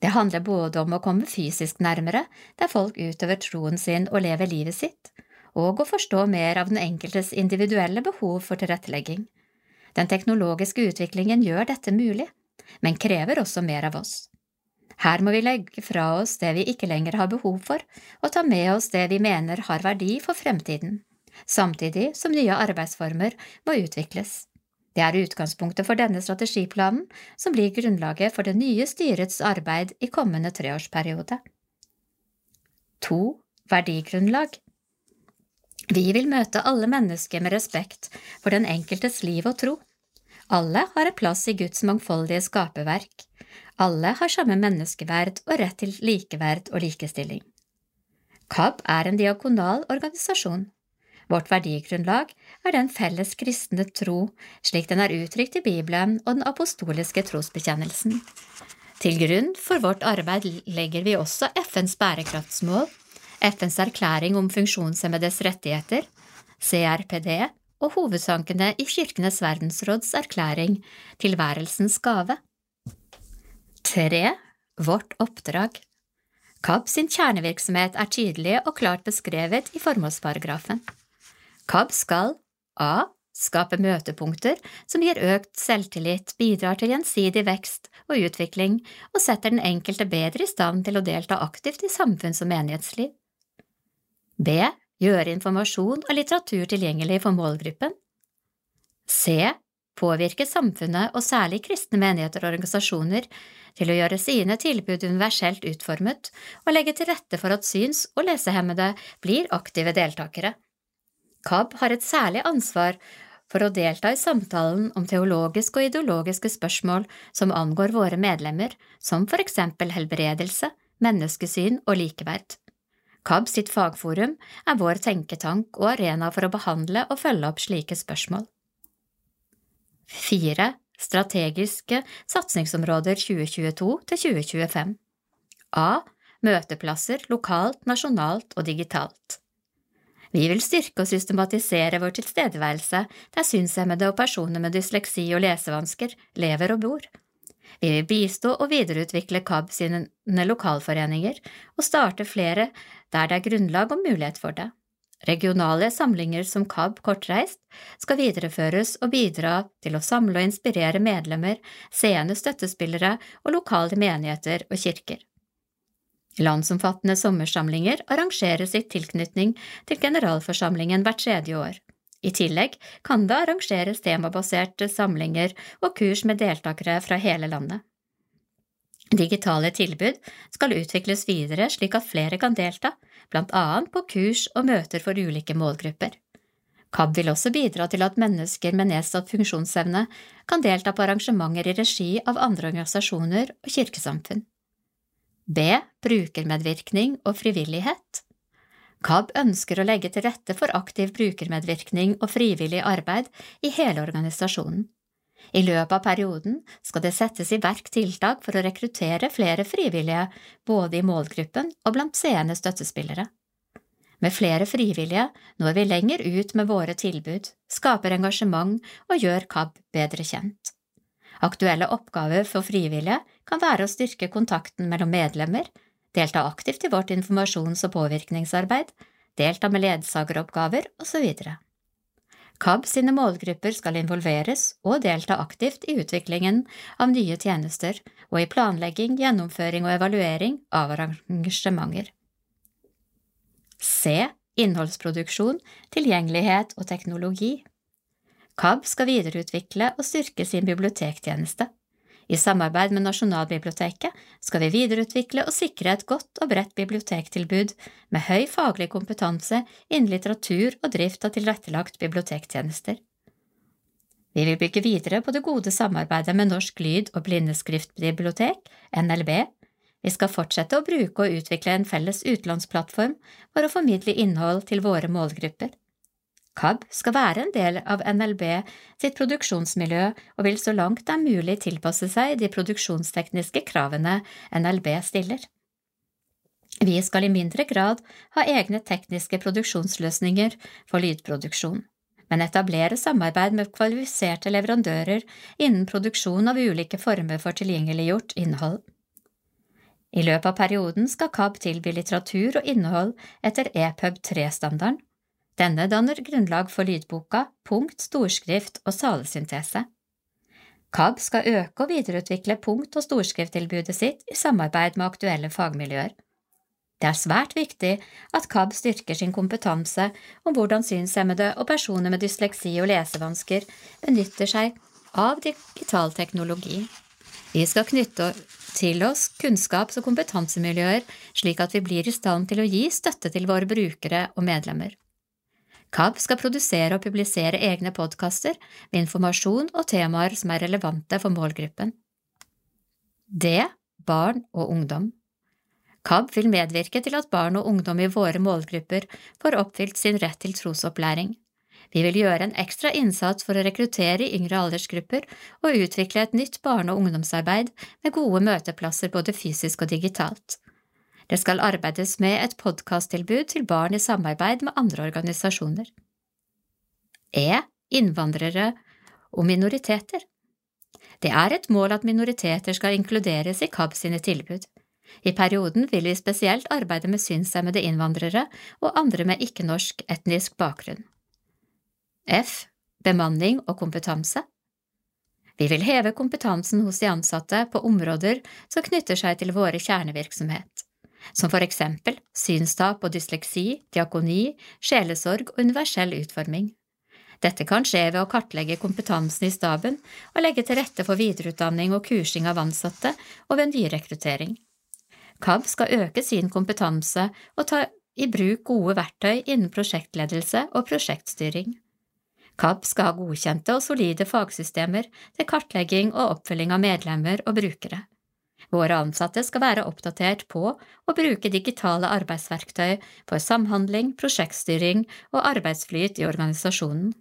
Speaker 2: Det handler både om å komme fysisk nærmere, der folk utøver troen sin og lever livet sitt, og å forstå mer av den enkeltes individuelle behov for tilrettelegging. Den teknologiske utviklingen gjør dette mulig, men krever også mer av oss. Her må vi legge fra oss det vi ikke lenger har behov for, og ta med oss det vi mener har verdi for fremtiden, samtidig som nye arbeidsformer må utvikles. Det er utgangspunktet for denne strategiplanen, som blir grunnlaget for det nye styrets arbeid i kommende treårsperiode. 2. Verdigrunnlag Vi vil møte alle mennesker med respekt for den enkeltes liv og tro. Alle har en plass i Guds mangfoldige skaperverk. Alle har samme menneskeverd og rett til likeverd og likestilling. KAB er en diakonal organisasjon. Vårt verdigrunnlag er den felles kristne tro, slik den er uttrykt i Bibelen og den apostoliske trosbekjennelsen. Til grunn for vårt arbeid legger vi også FNs bærekraftsmål, FNs erklæring om funksjonshemmedes rettigheter, CRPD, og hovedsankene i Kirkenes verdensråds erklæring Tilværelsens gave. Tre. Vårt oppdrag KAB sin kjernevirksomhet er tydelig og klart beskrevet i formålsparagrafen. KAB skal a. Skape møtepunkter som gir økt selvtillit, bidrar til gjensidig vekst og utvikling og setter den enkelte bedre i stand til å delta aktivt i samfunns- og menighetsliv. B. Gjøre informasjon og litteratur tilgjengelig for målgruppen. C. Påvirke samfunnet og særlig kristne menigheter og organisasjoner til å gjøre sine tilbud universelt utformet og legge til rette for at syns- og lesehemmede blir aktive deltakere. KAB har et særlig ansvar for å delta i samtalen om teologiske og ideologiske spørsmål som angår våre medlemmer, som for eksempel helbredelse, menneskesyn og likeverd. KAB sitt fagforum er vår tenketank og arena for å behandle og følge opp slike spørsmål. Fire strategiske satsingsområder 2022 2025 A. Møteplasser lokalt, nasjonalt og digitalt. Vi vil styrke og systematisere vår tilstedeværelse der synshemmede og personer med dysleksi og lesevansker lever og bor. Vi vil bistå og videreutvikle KAB sine lokalforeninger og starte flere der det er grunnlag og mulighet for det. Regionale samlinger som KAB Kortreist skal videreføres og bidra til å samle og inspirere medlemmer, seende støttespillere og lokale menigheter og kirker. Landsomfattende sommersamlinger arrangeres i tilknytning til generalforsamlingen hvert tredje år. I tillegg kan det arrangeres temabaserte samlinger og kurs med deltakere fra hele landet. Digitale tilbud skal utvikles videre slik at flere kan delta, blant annet på kurs og møter for ulike målgrupper. KAB vil også bidra til at mennesker med nedsatt funksjonsevne kan delta på arrangementer i regi av andre organisasjoner og kirkesamfunn. B. Brukermedvirkning og frivillighet. KAB ønsker å legge til rette for aktiv brukermedvirkning og frivillig arbeid i hele organisasjonen. I løpet av perioden skal det settes i verk tiltak for å rekruttere flere frivillige, både i målgruppen og blant seende støttespillere. Med flere frivillige når vi lenger ut med våre tilbud, skaper engasjement og gjør KAB bedre kjent. Aktuelle oppgaver for frivillige kan være å styrke kontakten mellom medlemmer, delta aktivt i vårt informasjons- og påvirkningsarbeid, delta med ledsageroppgaver osv. KAB sine målgrupper skal involveres og delta aktivt i utviklingen av nye tjenester og i planlegging, gjennomføring og evaluering av arrangementer. C. Innholdsproduksjon, tilgjengelighet og teknologi. KAB skal videreutvikle og styrke sin bibliotektjeneste. I samarbeid med Nasjonalbiblioteket skal vi videreutvikle og sikre et godt og bredt bibliotektilbud med høy faglig kompetanse innen litteratur og drift av tilrettelagt bibliotektjenester. Vi vil bygge videre på det gode samarbeidet med Norsk lyd- og blindeskriftbibliotek, NLB. Vi skal fortsette å bruke og utvikle en felles utlånsplattform for å formidle innhold til våre målgrupper. KAB skal være en del av NLB sitt produksjonsmiljø og vil så langt det er mulig tilpasse seg de produksjonstekniske kravene NLB stiller. Vi skal i mindre grad ha egne tekniske produksjonsløsninger for lydproduksjon, men etablere samarbeid med kvalifiserte leverandører innen produksjon av ulike former for tilgjengeliggjort innhold. I løpet av perioden skal KAB tilby litteratur og innhold etter EPUB 3-standarden, denne danner grunnlag for lydboka, punkt, storskrift og salesyntese. KAB skal øke og videreutvikle punkt- og storskrifttilbudet sitt i samarbeid med aktuelle fagmiljøer. Det er svært viktig at KAB styrker sin kompetanse om hvordan synshemmede og personer med dysleksi og lesevansker benytter seg av digital teknologi. Vi skal knytte til oss kunnskaps- og kompetansemiljøer slik at vi blir i stand til å gi støtte til våre brukere og medlemmer. KAB skal produsere og publisere egne podkaster med informasjon og temaer som er relevante for målgruppen. D. Barn og ungdom KAB vil medvirke til at barn og ungdom i våre målgrupper får oppfylt sin rett til trosopplæring. Vi vil gjøre en ekstra innsats for å rekruttere yngre aldersgrupper og utvikle et nytt barne- og ungdomsarbeid med gode møteplasser både fysisk og digitalt. Det skal arbeides med et podkasttilbud til barn i samarbeid med andre organisasjoner. E. Innvandrere og minoriteter. Det er et mål at minoriteter skal inkluderes i KAB sine tilbud. I perioden vil vi spesielt arbeide med synshemmede innvandrere og andre med ikke-norsk etnisk bakgrunn. F. Bemanning og kompetanse. Vi vil heve kompetansen hos de ansatte på områder som knytter seg til våre kjernevirksomhet, som for eksempel synstap og dysleksi, diakoni, sjelesorg og universell utforming. Dette kan skje ved å kartlegge kompetansen i staben og legge til rette for videreutdanning og kursing av ansatte og ved nyrekruttering. KAB skal øke sin kompetanse og ta i bruk gode verktøy innen prosjektledelse og prosjektstyring. KAB skal ha godkjente og solide fagsystemer til kartlegging og oppfølging av medlemmer og brukere. Våre ansatte skal være oppdatert på å bruke digitale arbeidsverktøy for samhandling, prosjektstyring og arbeidsflyt i organisasjonen.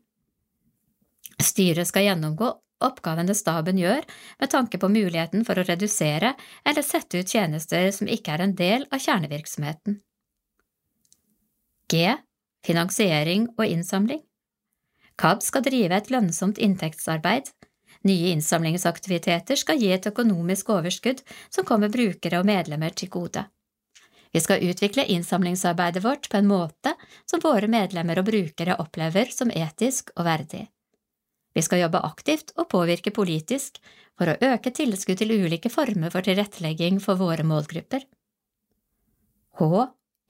Speaker 2: Styret skal gjennomgå oppgavene staben gjør med tanke på muligheten for å redusere eller sette ut tjenester som ikke er en del av kjernevirksomheten. G. Finansiering og innsamling KAB skal drive et lønnsomt inntektsarbeid. Nye innsamlingsaktiviteter skal gi et økonomisk overskudd som kommer brukere og medlemmer til gode. Vi skal utvikle innsamlingsarbeidet vårt på en måte som våre medlemmer og brukere opplever som etisk og verdig. Vi skal jobbe aktivt og påvirke politisk for å øke tilskudd til ulike former for tilrettelegging for våre målgrupper. H.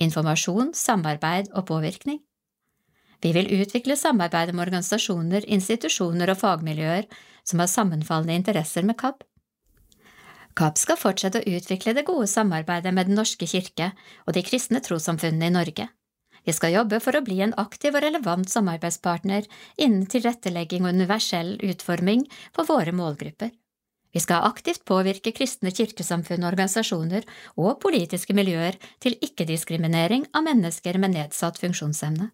Speaker 2: Informasjon, samarbeid og påvirkning. Vi vil utvikle samarbeidet med organisasjoner, institusjoner og fagmiljøer som har sammenfallende interesser med KAB. KAB skal fortsette å utvikle det gode samarbeidet med Den norske kirke og de kristne trossamfunnene i Norge. Vi skal jobbe for å bli en aktiv og relevant samarbeidspartner innen tilrettelegging og universell utforming for våre målgrupper. Vi skal aktivt påvirke kristne kirkesamfunn og organisasjoner og politiske miljøer til ikke-diskriminering av mennesker med nedsatt funksjonsevne.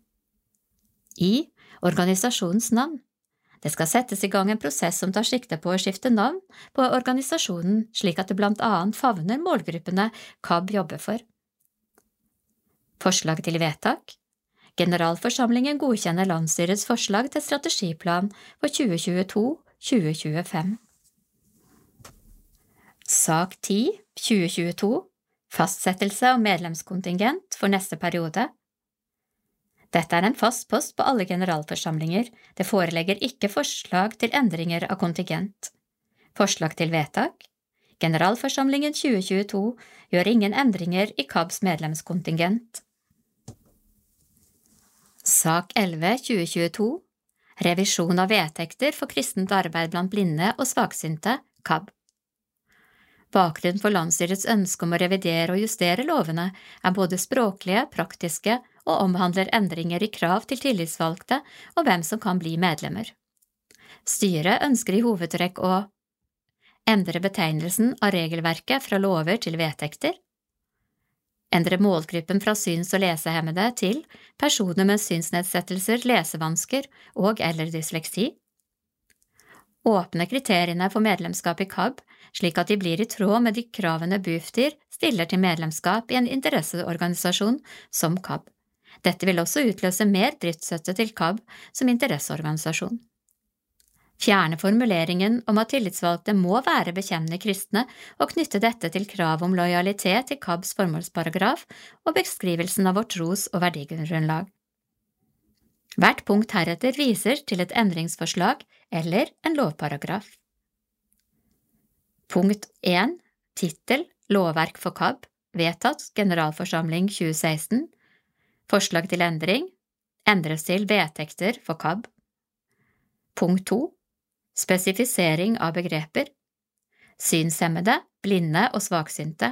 Speaker 2: I organisasjonens navn. Det skal settes i gang en prosess som tar sikte på å skifte navn på organisasjonen slik at det blant annet favner målgruppene KAB jobber for. Forslag til vedtak Generalforsamlingen godkjenner landsstyrets forslag til strategiplan for 2022–2025. Sak 10 2022 Fastsettelse av medlemskontingent for neste periode Dette er en fast post på alle generalforsamlinger, det forelegger ikke forslag til endringer av kontingent. Forslag til vedtak Generalforsamlingen 2022 gjør ingen endringer i KABs medlemskontingent. Sak 11 2022 Revisjon av vedtekter for kristent arbeid blant blinde og svaksynte, KAB. Bakgrunnen for landsstyrets ønske om å revidere og justere lovene er både språklige, praktiske og omhandler endringer i krav til tillitsvalgte og hvem som kan bli medlemmer. Styret ønsker i hovedtrekk å endre betegnelsen av regelverket fra lover til vedtekter, endre målgruppen fra syns- og lesehemmede til personer med synsnedsettelser, lesevansker og eller dysleksi, åpne kriteriene for medlemskap i KAB slik at de blir i tråd med de kravene Bufdir stiller til medlemskap i en interesseorganisasjon som KAB. Dette vil også utløse mer driftsstøtte til KAB som interesseorganisasjon fjerne formuleringen om at tillitsvalgte må være bekjennende kristne og knytte dette til krav om lojalitet til KABs formålsparagraf og beskrivelsen av vårt tros- og verdigrunnlag. Hvert punkt heretter viser til et endringsforslag eller en lovparagraf. Punkt 1 Tittel Lovverk for KAB Vedtatt Generalforsamling 2016 Forslag til endring. Endres til Vedtekter for KAB Punkt 2 Spesifisering av begreper. Synshemmede, blinde og svaksynte.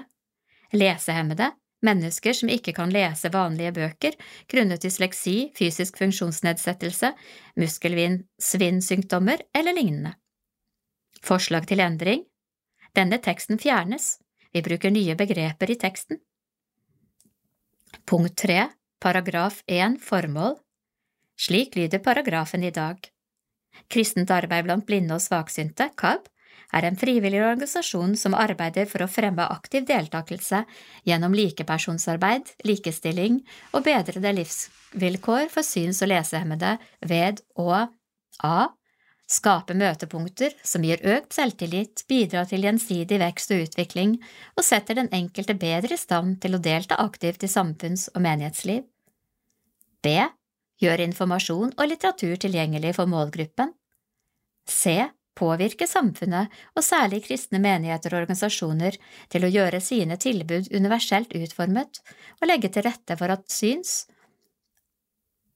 Speaker 2: Lesehemmede, mennesker som ikke kan lese vanlige bøker grunnet dysleksi, fysisk funksjonsnedsettelse, muskelsvinnsykdommer eller lignende. Forslag til endring. Denne teksten fjernes, vi bruker nye begreper i teksten. Punkt 3, paragraf 1, formål. Slik lyder paragrafen i dag. Kristent arbeid blant blinde og svaksynte, KAB, er en frivillig organisasjon som arbeider for å fremme aktiv deltakelse gjennom likepersonsarbeid, likestilling og bedrede livsvilkår for syns- og lesehemmede ved å a. Skape møtepunkter som gir økt selvtillit, bidrar til gjensidig vekst og utvikling og setter den enkelte bedre i stand til å delta aktivt i samfunns- og menighetsliv. B. Gjør informasjon og litteratur tilgjengelig for målgruppen. C påvirke samfunnet, og særlig kristne menigheter og organisasjoner, til å gjøre sine tilbud universelt utformet og legge til rette for at syns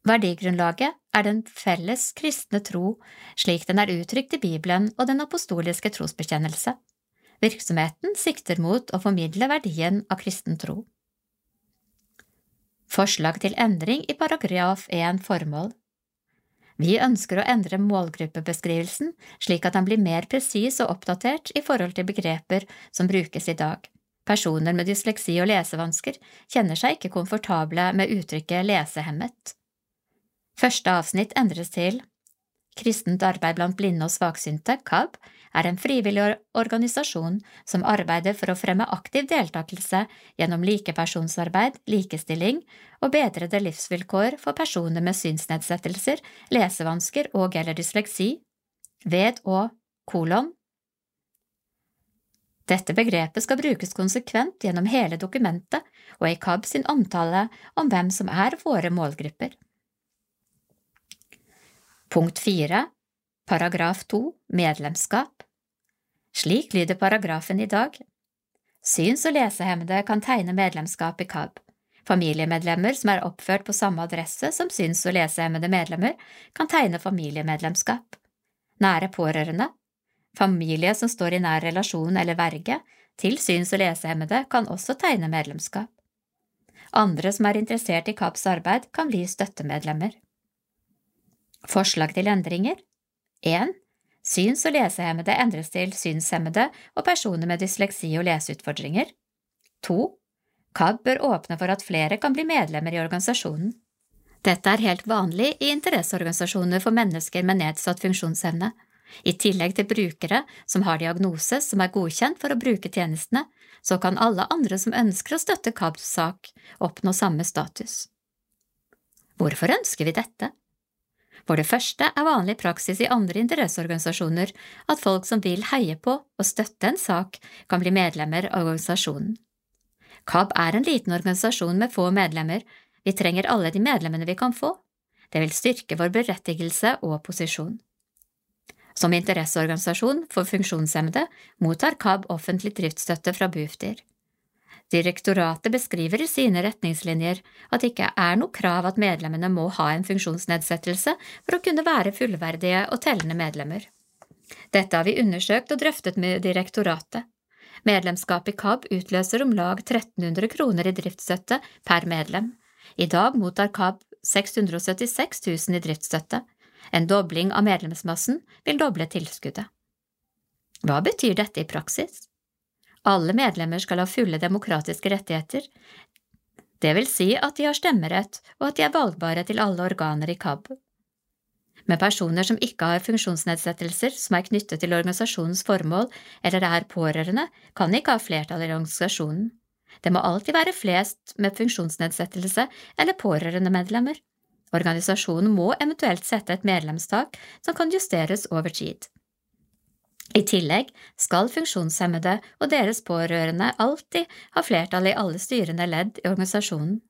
Speaker 2: Verdigrunnlaget er den felles kristne tro slik den er uttrykt i Bibelen og den apostoliske trosbekjennelse. Virksomheten sikter mot å formidle verdien av kristen tro. Forslag til endring i paragraf 1 formål vi ønsker å endre målgruppebeskrivelsen slik at den blir mer presis og oppdatert i forhold til begreper som brukes i dag. Personer med dysleksi og lesevansker kjenner seg ikke komfortable med uttrykket lesehemmet. Første avsnitt endres til Kristent arbeid blant blinde og svaksynte, KAB, er en frivillig organisasjon som arbeider for å fremme aktiv deltakelse gjennom likepersonsarbeid, likestilling og bedrede livsvilkår for personer med synsnedsettelser, lesevansker og eller dysleksi, ved og kolon. Dette begrepet skal brukes konsekvent gjennom hele dokumentet og i KAB sin omtale om hvem som er våre målgrupper. Punkt 4 Paragraf 2 Medlemskap Slik lyder paragrafen i dag. Syns- og lesehemmede kan tegne medlemskap i KAB. Familiemedlemmer som er oppført på samme adresse som syns- og lesehemmede medlemmer, kan tegne familiemedlemskap. Nære pårørende, familie som står i nær relasjon eller verge, til syns- og lesehemmede kan også tegne medlemskap. Andre som er interessert i KABs arbeid, kan bli støttemedlemmer. Forslag til endringer 1. Syns- og lesehemmede endres til synshemmede og personer med dysleksi og leseutfordringer. 2. KAB bør åpne for at flere kan bli medlemmer i organisasjonen. Dette er helt vanlig i interesseorganisasjoner for mennesker med nedsatt funksjonsevne. I tillegg til brukere som har diagnose som er godkjent for å bruke tjenestene, så kan alle andre som ønsker å støtte KABs sak, oppnå samme status. Hvorfor ønsker vi dette? For det første er vanlig praksis i andre interesseorganisasjoner at folk som vil heie på og støtte en sak, kan bli medlemmer av organisasjonen. KAB er en liten organisasjon med få medlemmer, vi trenger alle de medlemmene vi kan få. Det vil styrke vår berettigelse og posisjon. Som interesseorganisasjon for funksjonshemmede mottar KAB offentlig driftsstøtte fra Bufdir. Direktoratet beskriver i sine retningslinjer at det ikke er noe krav at medlemmene må ha en funksjonsnedsettelse for å kunne være fullverdige og tellende medlemmer. Dette har vi undersøkt og drøftet med direktoratet. Medlemskap i KAB utløser om lag 1300 kroner i driftsstøtte per medlem. I dag mottar KAB 676 000 i driftsstøtte. En dobling av medlemsmassen vil doble tilskuddet. Hva betyr dette i praksis? Alle medlemmer skal ha fulle demokratiske rettigheter, det vil si at de har stemmerett og at de er valgbare til alle organer i KAB. Med personer som ikke har funksjonsnedsettelser som er knyttet til organisasjonens formål eller er pårørende, kan de ikke ha flertall i organisasjonen. Det må alltid være flest med funksjonsnedsettelse eller pårørendemedlemmer. Organisasjonen må eventuelt sette et medlemstak som kan justeres over tid. I tillegg skal funksjonshemmede og deres pårørende alltid ha flertall i alle styrende ledd i organisasjonen.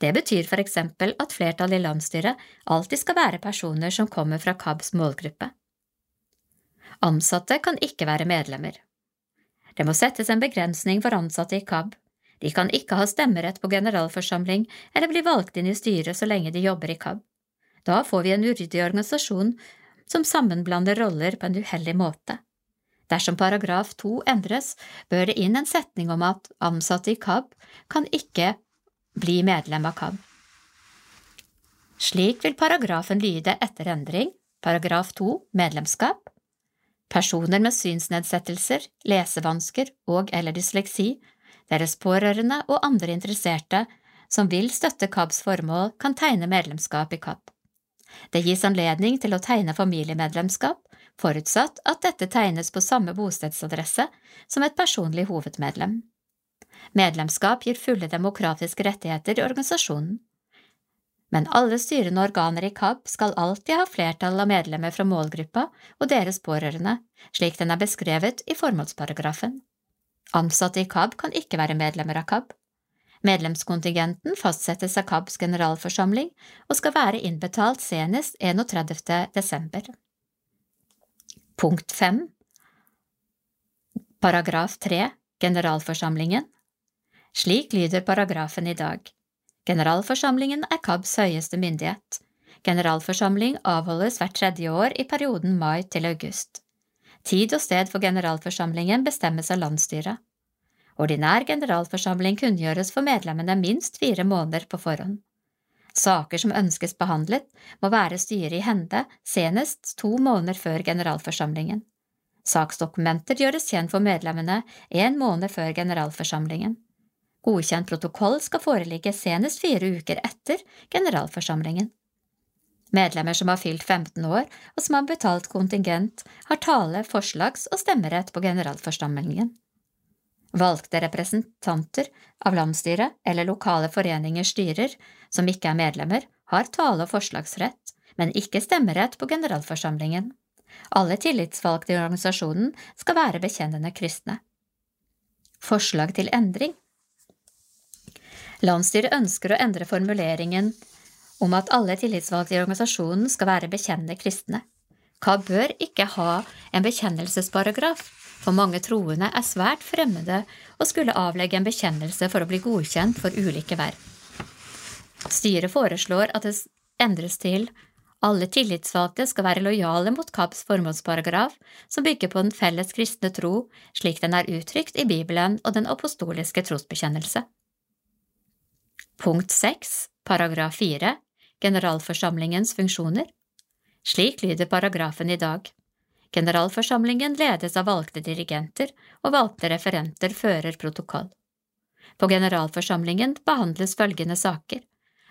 Speaker 2: Det betyr for eksempel at flertallet i landsstyret alltid skal være personer som kommer fra KABs målgruppe. Ansatte kan ikke være medlemmer. Det må settes en begrensning for ansatte i KAB. De kan ikke ha stemmerett på generalforsamling eller bli valgt inn i styret så lenge de jobber i KAB. Da får vi en uryddig organisasjon som sammenblander roller på en uheldig måte. Dersom paragraf 2 endres, bør det inn en setning om at ansatte i KAB kan ikke bli medlem av KAB. Slik vil paragrafen lyde etter endring, paragraf 2 medlemskap. Personer med synsnedsettelser, lesevansker og eller dysleksi, deres pårørende og andre interesserte som vil støtte KABs formål, kan tegne medlemskap i KAB. Det gis anledning til å tegne familiemedlemskap, forutsatt at dette tegnes på samme bostedsadresse som et personlig hovedmedlem. Medlemskap gir fulle demokratiske rettigheter i organisasjonen. Men alle styrende organer i KAB skal alltid ha flertall av medlemmer fra målgruppa og deres pårørende, slik den er beskrevet i formålsparagrafen. Ansatte i KAB kan ikke være medlemmer av KAB. Medlemskontingenten fastsettes av KABs generalforsamling og skal være innbetalt senest 31. desember. Punkt 5 Paragraf 3 Generalforsamlingen Slik lyder paragrafen i dag. Generalforsamlingen er KABs høyeste myndighet. Generalforsamling avholdes hvert tredje år i perioden mai til august. Tid og sted for generalforsamlingen bestemmes av landsstyret. Ordinær generalforsamling kunngjøres for medlemmene minst fire måneder på forhånd. Saker som ønskes behandlet, må være styret i hende senest to måneder før generalforsamlingen. Saksdokumenter gjøres kjent for medlemmene en måned før generalforsamlingen. Godkjent protokoll skal foreligge senest fire uker etter generalforsamlingen. Medlemmer som har fylt 15 år og som har betalt kontingent, har tale-, forslags- og stemmerett på generalforsamlingen. Valgte representanter av landsstyret eller lokale foreningers styrer som ikke er medlemmer, har tale- og forslagsrett, men ikke stemmerett på generalforsamlingen. Alle tillitsvalgte i organisasjonen skal være bekjennende kristne. Forslag til endring Landsstyret ønsker å endre formuleringen om at alle tillitsvalgte i organisasjonen skal være bekjennende kristne. Hva bør ikke ha en bekjennelsesparagraf, for mange troende er svært fremmede og skulle avlegge en bekjennelse for å bli godkjent for ulike verv. Styret foreslår at det endres til alle tillitsvalgte skal være lojale mot KABs formålsparagraf, som bygger på den felles kristne tro slik den er uttrykt i Bibelen og den apostoliske trosbekjennelse. Punkt 6, paragraf 4, Generalforsamlingens funksjoner. Slik lyder paragrafen i dag. Generalforsamlingen ledes av valgte dirigenter, og valgte referenter fører protokoll. På generalforsamlingen behandles følgende saker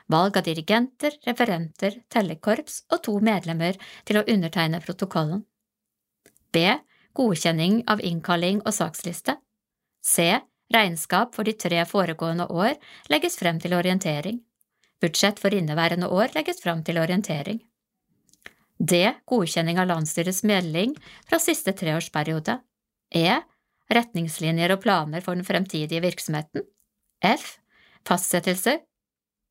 Speaker 2: valg av dirigenter, referenter, tellekorps og to medlemmer til å undertegne protokollen. B. Godkjenning av innkalling og saksliste. C. Regnskap for de tre foregående år legges frem til orientering. Budsjett for inneværende år legges frem til orientering. D. Godkjenning av landsstyrets melding fra siste treårsperiode. E. Retningslinjer og planer for den fremtidige virksomheten. F. Fastsettelse,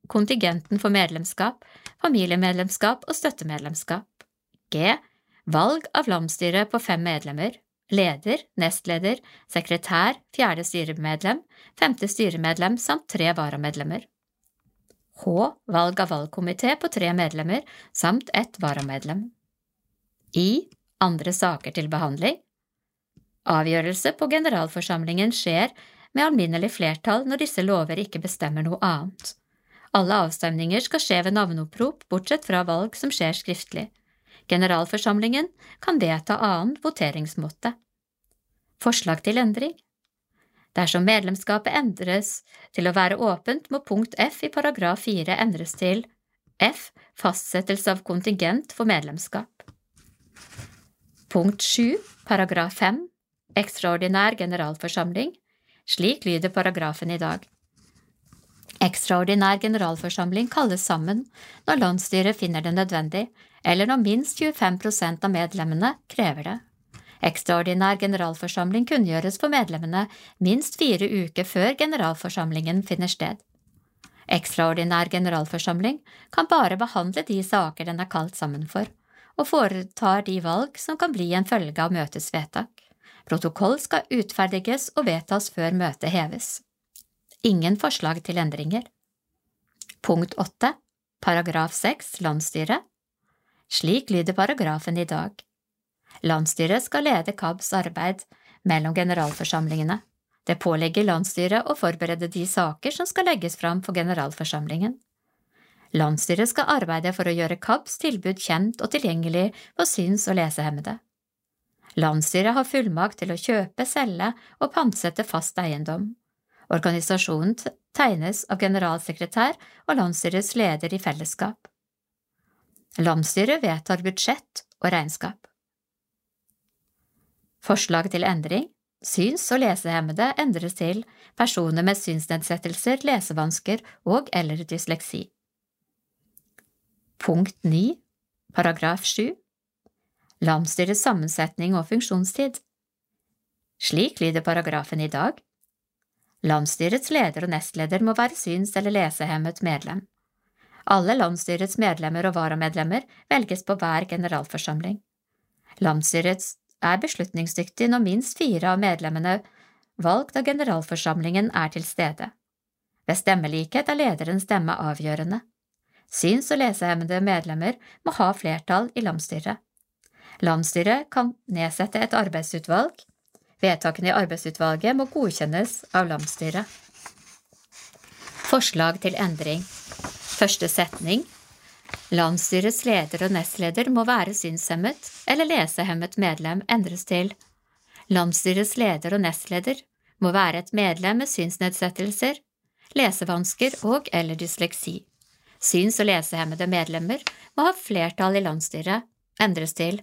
Speaker 2: kontingenten for medlemskap, familiemedlemskap og støttemedlemskap. G. Valg av landsstyre på fem medlemmer leder, nestleder, sekretær, fjerde styremedlem, femte styremedlem samt tre varamedlemmer. H. Valg av valgkomité på tre medlemmer samt ett varamedlem. I. Andre saker til behandling. Avgjørelse på generalforsamlingen skjer med alminnelig flertall når disse lover ikke bestemmer noe annet. Alle avstemninger skal skje ved navneopprop, bortsett fra valg som skjer skriftlig. Generalforsamlingen kan vedta annen voteringsmåte. Forslag til endring Dersom medlemskapet endres til å være åpent, må punkt F i paragraf 4 endres til F. Fastsettelse av kontingent for medlemskap. Punkt 7, paragraf 5 Ekstraordinær generalforsamling. Slik lyder paragrafen i dag. Ekstraordinær generalforsamling kalles sammen når landsstyret finner det nødvendig, eller når minst 25% av medlemmene krever det. Ekstraordinær generalforsamling kunngjøres for medlemmene minst fire uker før generalforsamlingen finner sted. Ekstraordinær generalforsamling kan bare behandle de saker den er kalt sammen for, og foretar de valg som kan bli en følge av møtets vedtak. Protokoll skal utferdiges og vedtas før møtet heves. Ingen forslag til endringer. Punkt 8. Paragraf 6 Landsstyret Slik lyder paragrafen i dag. Landsstyret skal lede KABs arbeid mellom generalforsamlingene. Det pålegger landsstyret å forberede de saker som skal legges fram for generalforsamlingen. Landsstyret skal arbeide for å gjøre KABs tilbud kjent og tilgjengelig for syns- og lesehemmede. Landsstyret har fullmakt til å kjøpe, selge og pantsette fast eiendom. Organisasjonen tegnes av generalsekretær og landsstyrets leder i fellesskap. Landsstyret vedtar budsjett og regnskap. Forslag til endring Syns- og lesehemmede endres til personer med synsnedsettelser, lesevansker og eller dysleksi. Punkt 9, paragraf 7 Landsstyrets sammensetning og funksjonstid Slik lyder paragrafen i dag. Landsstyrets leder og nestleder må være syns- eller lesehemmet medlem. Alle landsstyrets medlemmer og varamedlemmer velges på hver generalforsamling. Landsstyrets er beslutningsdyktig når minst fire av medlemmene valgt av generalforsamlingen er til stede. Ved stemmelikhet er lederens stemme avgjørende. Syns- og lesehemmede medlemmer må ha flertall i landsstyret. Landsstyret kan nedsette et arbeidsutvalg. Vedtakene i arbeidsutvalget må godkjennes av landsstyret. Forslag til endring Første setning Landsstyrets leder og nestleder må være synshemmet eller lesehemmet medlem endres til Landsstyrets leder og nestleder må være et medlem med synsnedsettelser, lesevansker og eller dysleksi. Syns- og lesehemmede medlemmer må ha flertall i landsstyret endres til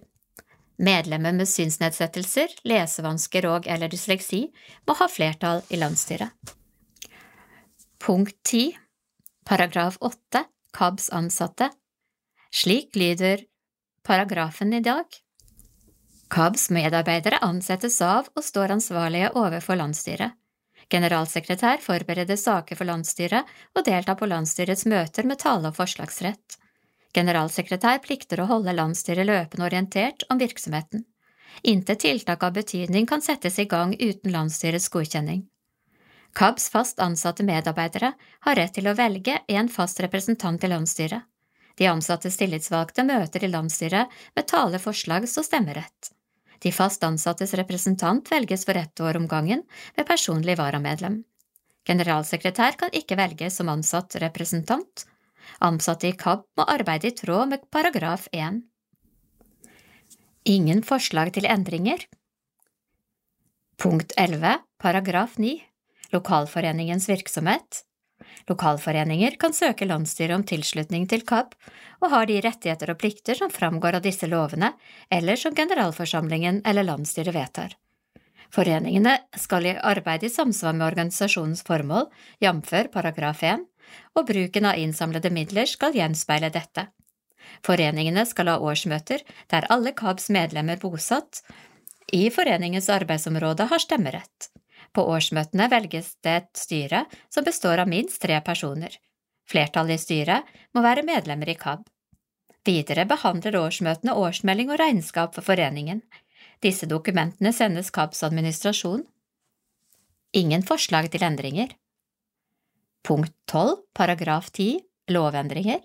Speaker 2: Medlemmer med synsnedsettelser, lesevansker og eller dysleksi må ha flertall i landsstyret. Punkt 10 Paragraf 8 KABs ansatte slik lyder paragrafen i dag. KABs medarbeidere ansettes av og står ansvarlige overfor landsstyret. Generalsekretær forbereder saker for landsstyret og deltar på landsstyrets møter med tale- og forslagsrett. Generalsekretær plikter å holde landsstyret løpende orientert om virksomheten. Inntil tiltak av betydning kan settes i gang uten landsstyrets godkjenning. KABs fast ansatte medarbeidere har rett til å velge en fast representant i landsstyret. De ansattes tillitsvalgte møter i landsstyret med tale, forslags- og stemmerett. De fast ansattes representant velges for ett år om gangen ved personlig varamedlem. Generalsekretær kan ikke velges som ansatt representant. Ansatte i KAB må arbeide i tråd med paragraf 1. Ingen forslag til endringer. Punkt 11, paragraf 9 Lokalforeningens virksomhet Lokalforeninger kan søke landsstyret om tilslutning til KAB og har de rettigheter og plikter som framgår av disse lovene, eller som generalforsamlingen eller landsstyret vedtar. Foreningene skal arbeide i samsvar med organisasjonens formål, jf. paragraf 1, og bruken av innsamlede midler skal gjenspeile dette. Foreningene skal ha årsmøter der alle KABs medlemmer bosatt i foreningens arbeidsområde har stemmerett. På årsmøtene velges det et styre som består av minst tre personer. Flertallet i styret må være medlemmer i KAB. Videre behandler årsmøtene årsmelding og regnskap for foreningen. Disse dokumentene sendes KABs administrasjon. Ingen forslag til endringer. Punkt 12, paragraf 10, lovendringer.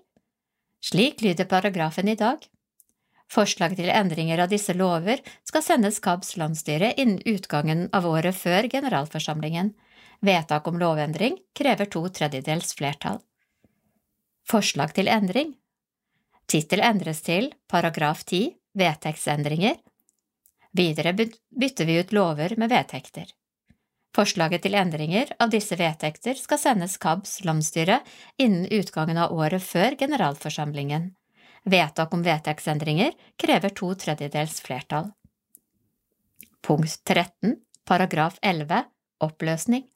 Speaker 2: Slik lyder paragrafen i dag. Forslag til endringer av disse lover skal sendes KABs landsstyre innen utgangen av året før generalforsamlingen. Vedtak om lovendring krever to tredjedels flertall. Forslag til endring Tittel endres til paragraf 10 vedtektsendringer. Videre bytter vi ut lover med vedtekter. Forslaget til endringer av disse vedtekter skal sendes KABs landsstyre innen utgangen av året før generalforsamlingen. Vedtak om vedtektsendringer krever to tredjedels flertall. Punkt 13, paragraf 11, oppløsning.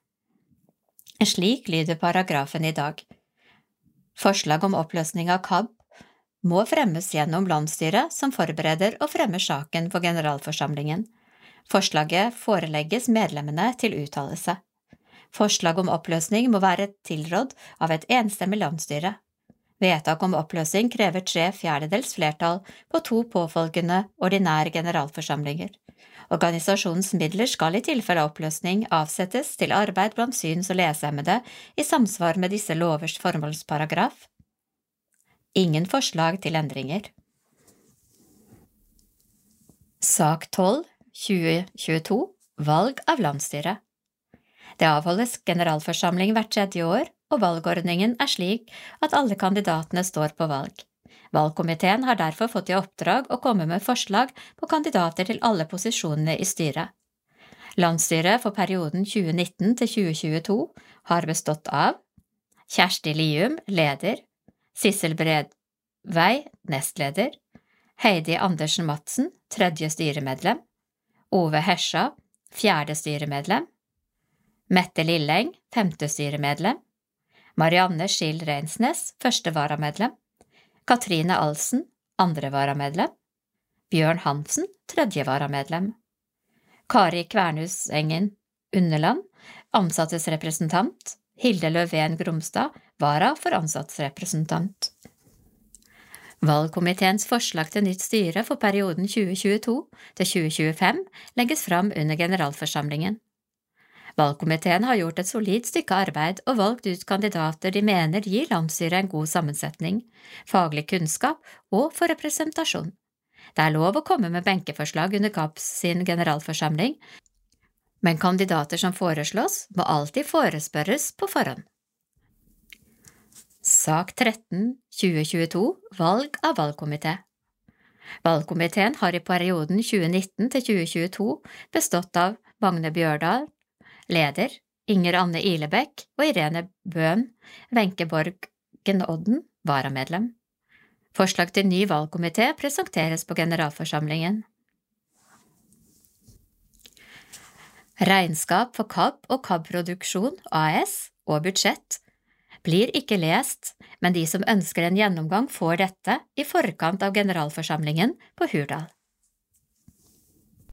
Speaker 2: Slik lyder paragrafen i dag. Forslag om oppløsning av KAB må fremmes gjennom landsstyret, som forbereder og fremmer saken for generalforsamlingen. Forslaget forelegges medlemmene til uttalelse. Forslag om oppløsning må være tilrådd av et enstemmig landsstyre. Vedtak om oppløsning krever tre fjerdedels flertall på to påfølgende ordinære generalforsamlinger. Organisasjonens midler skal i tilfelle oppløsning avsettes til arbeid blant syns- og lesehemmede i samsvar med disse lovers formålsparagraf. Ingen forslag til endringer. Sak 12 2022 Valg av landsstyre Det avholdes generalforsamling hvert tredje år, og valgordningen er slik at alle kandidatene står på valg. Valgkomiteen har derfor fått i oppdrag å komme med forslag på kandidater til alle posisjonene i styret. Landsstyret for perioden 2019 til 2022 har bestått av Kjersti Lium, leder, Sissel Bredvei, nestleder, Heidi Andersen Madsen, tredje styremedlem, Ove Hesja, fjerde styremedlem, Mette Lilleng, femte styremedlem, Marianne Skill Reinsnes, første varamedlem, Katrine Alsen, andre varamedlem, Bjørn Hansen, tredje varamedlem. Kari Kvernhus Engen Underland, ansattes representant, Hilde Løven Gromstad, vara for ansattes representant. Valgkomiteens forslag til nytt styre for perioden 2022 til 2025 legges fram under generalforsamlingen. Valgkomiteen har gjort et solid stykke arbeid og valgt ut kandidater de mener gir landsstyret en god sammensetning, faglig kunnskap og for representasjon. Det er lov å komme med benkeforslag under KAPS sin generalforsamling, men kandidater som foreslås, må alltid forespørres på forhånd. Sak 13 2022 Valg av valgkomité Valgkomiteen har i perioden 2019 til 2022 bestått av Magne Bjørdal, leder, Inger Anne Ilebekk og Irene Bøhn, Wenche Borgen Odden, varamedlem. Forslag til ny valgkomité presenteres på generalforsamlingen. Regnskap for KAB og KAB-produksjon AS og budsjett blir ikke lest, men de som ønsker en gjennomgang får dette i forkant av generalforsamlingen på Hurdal.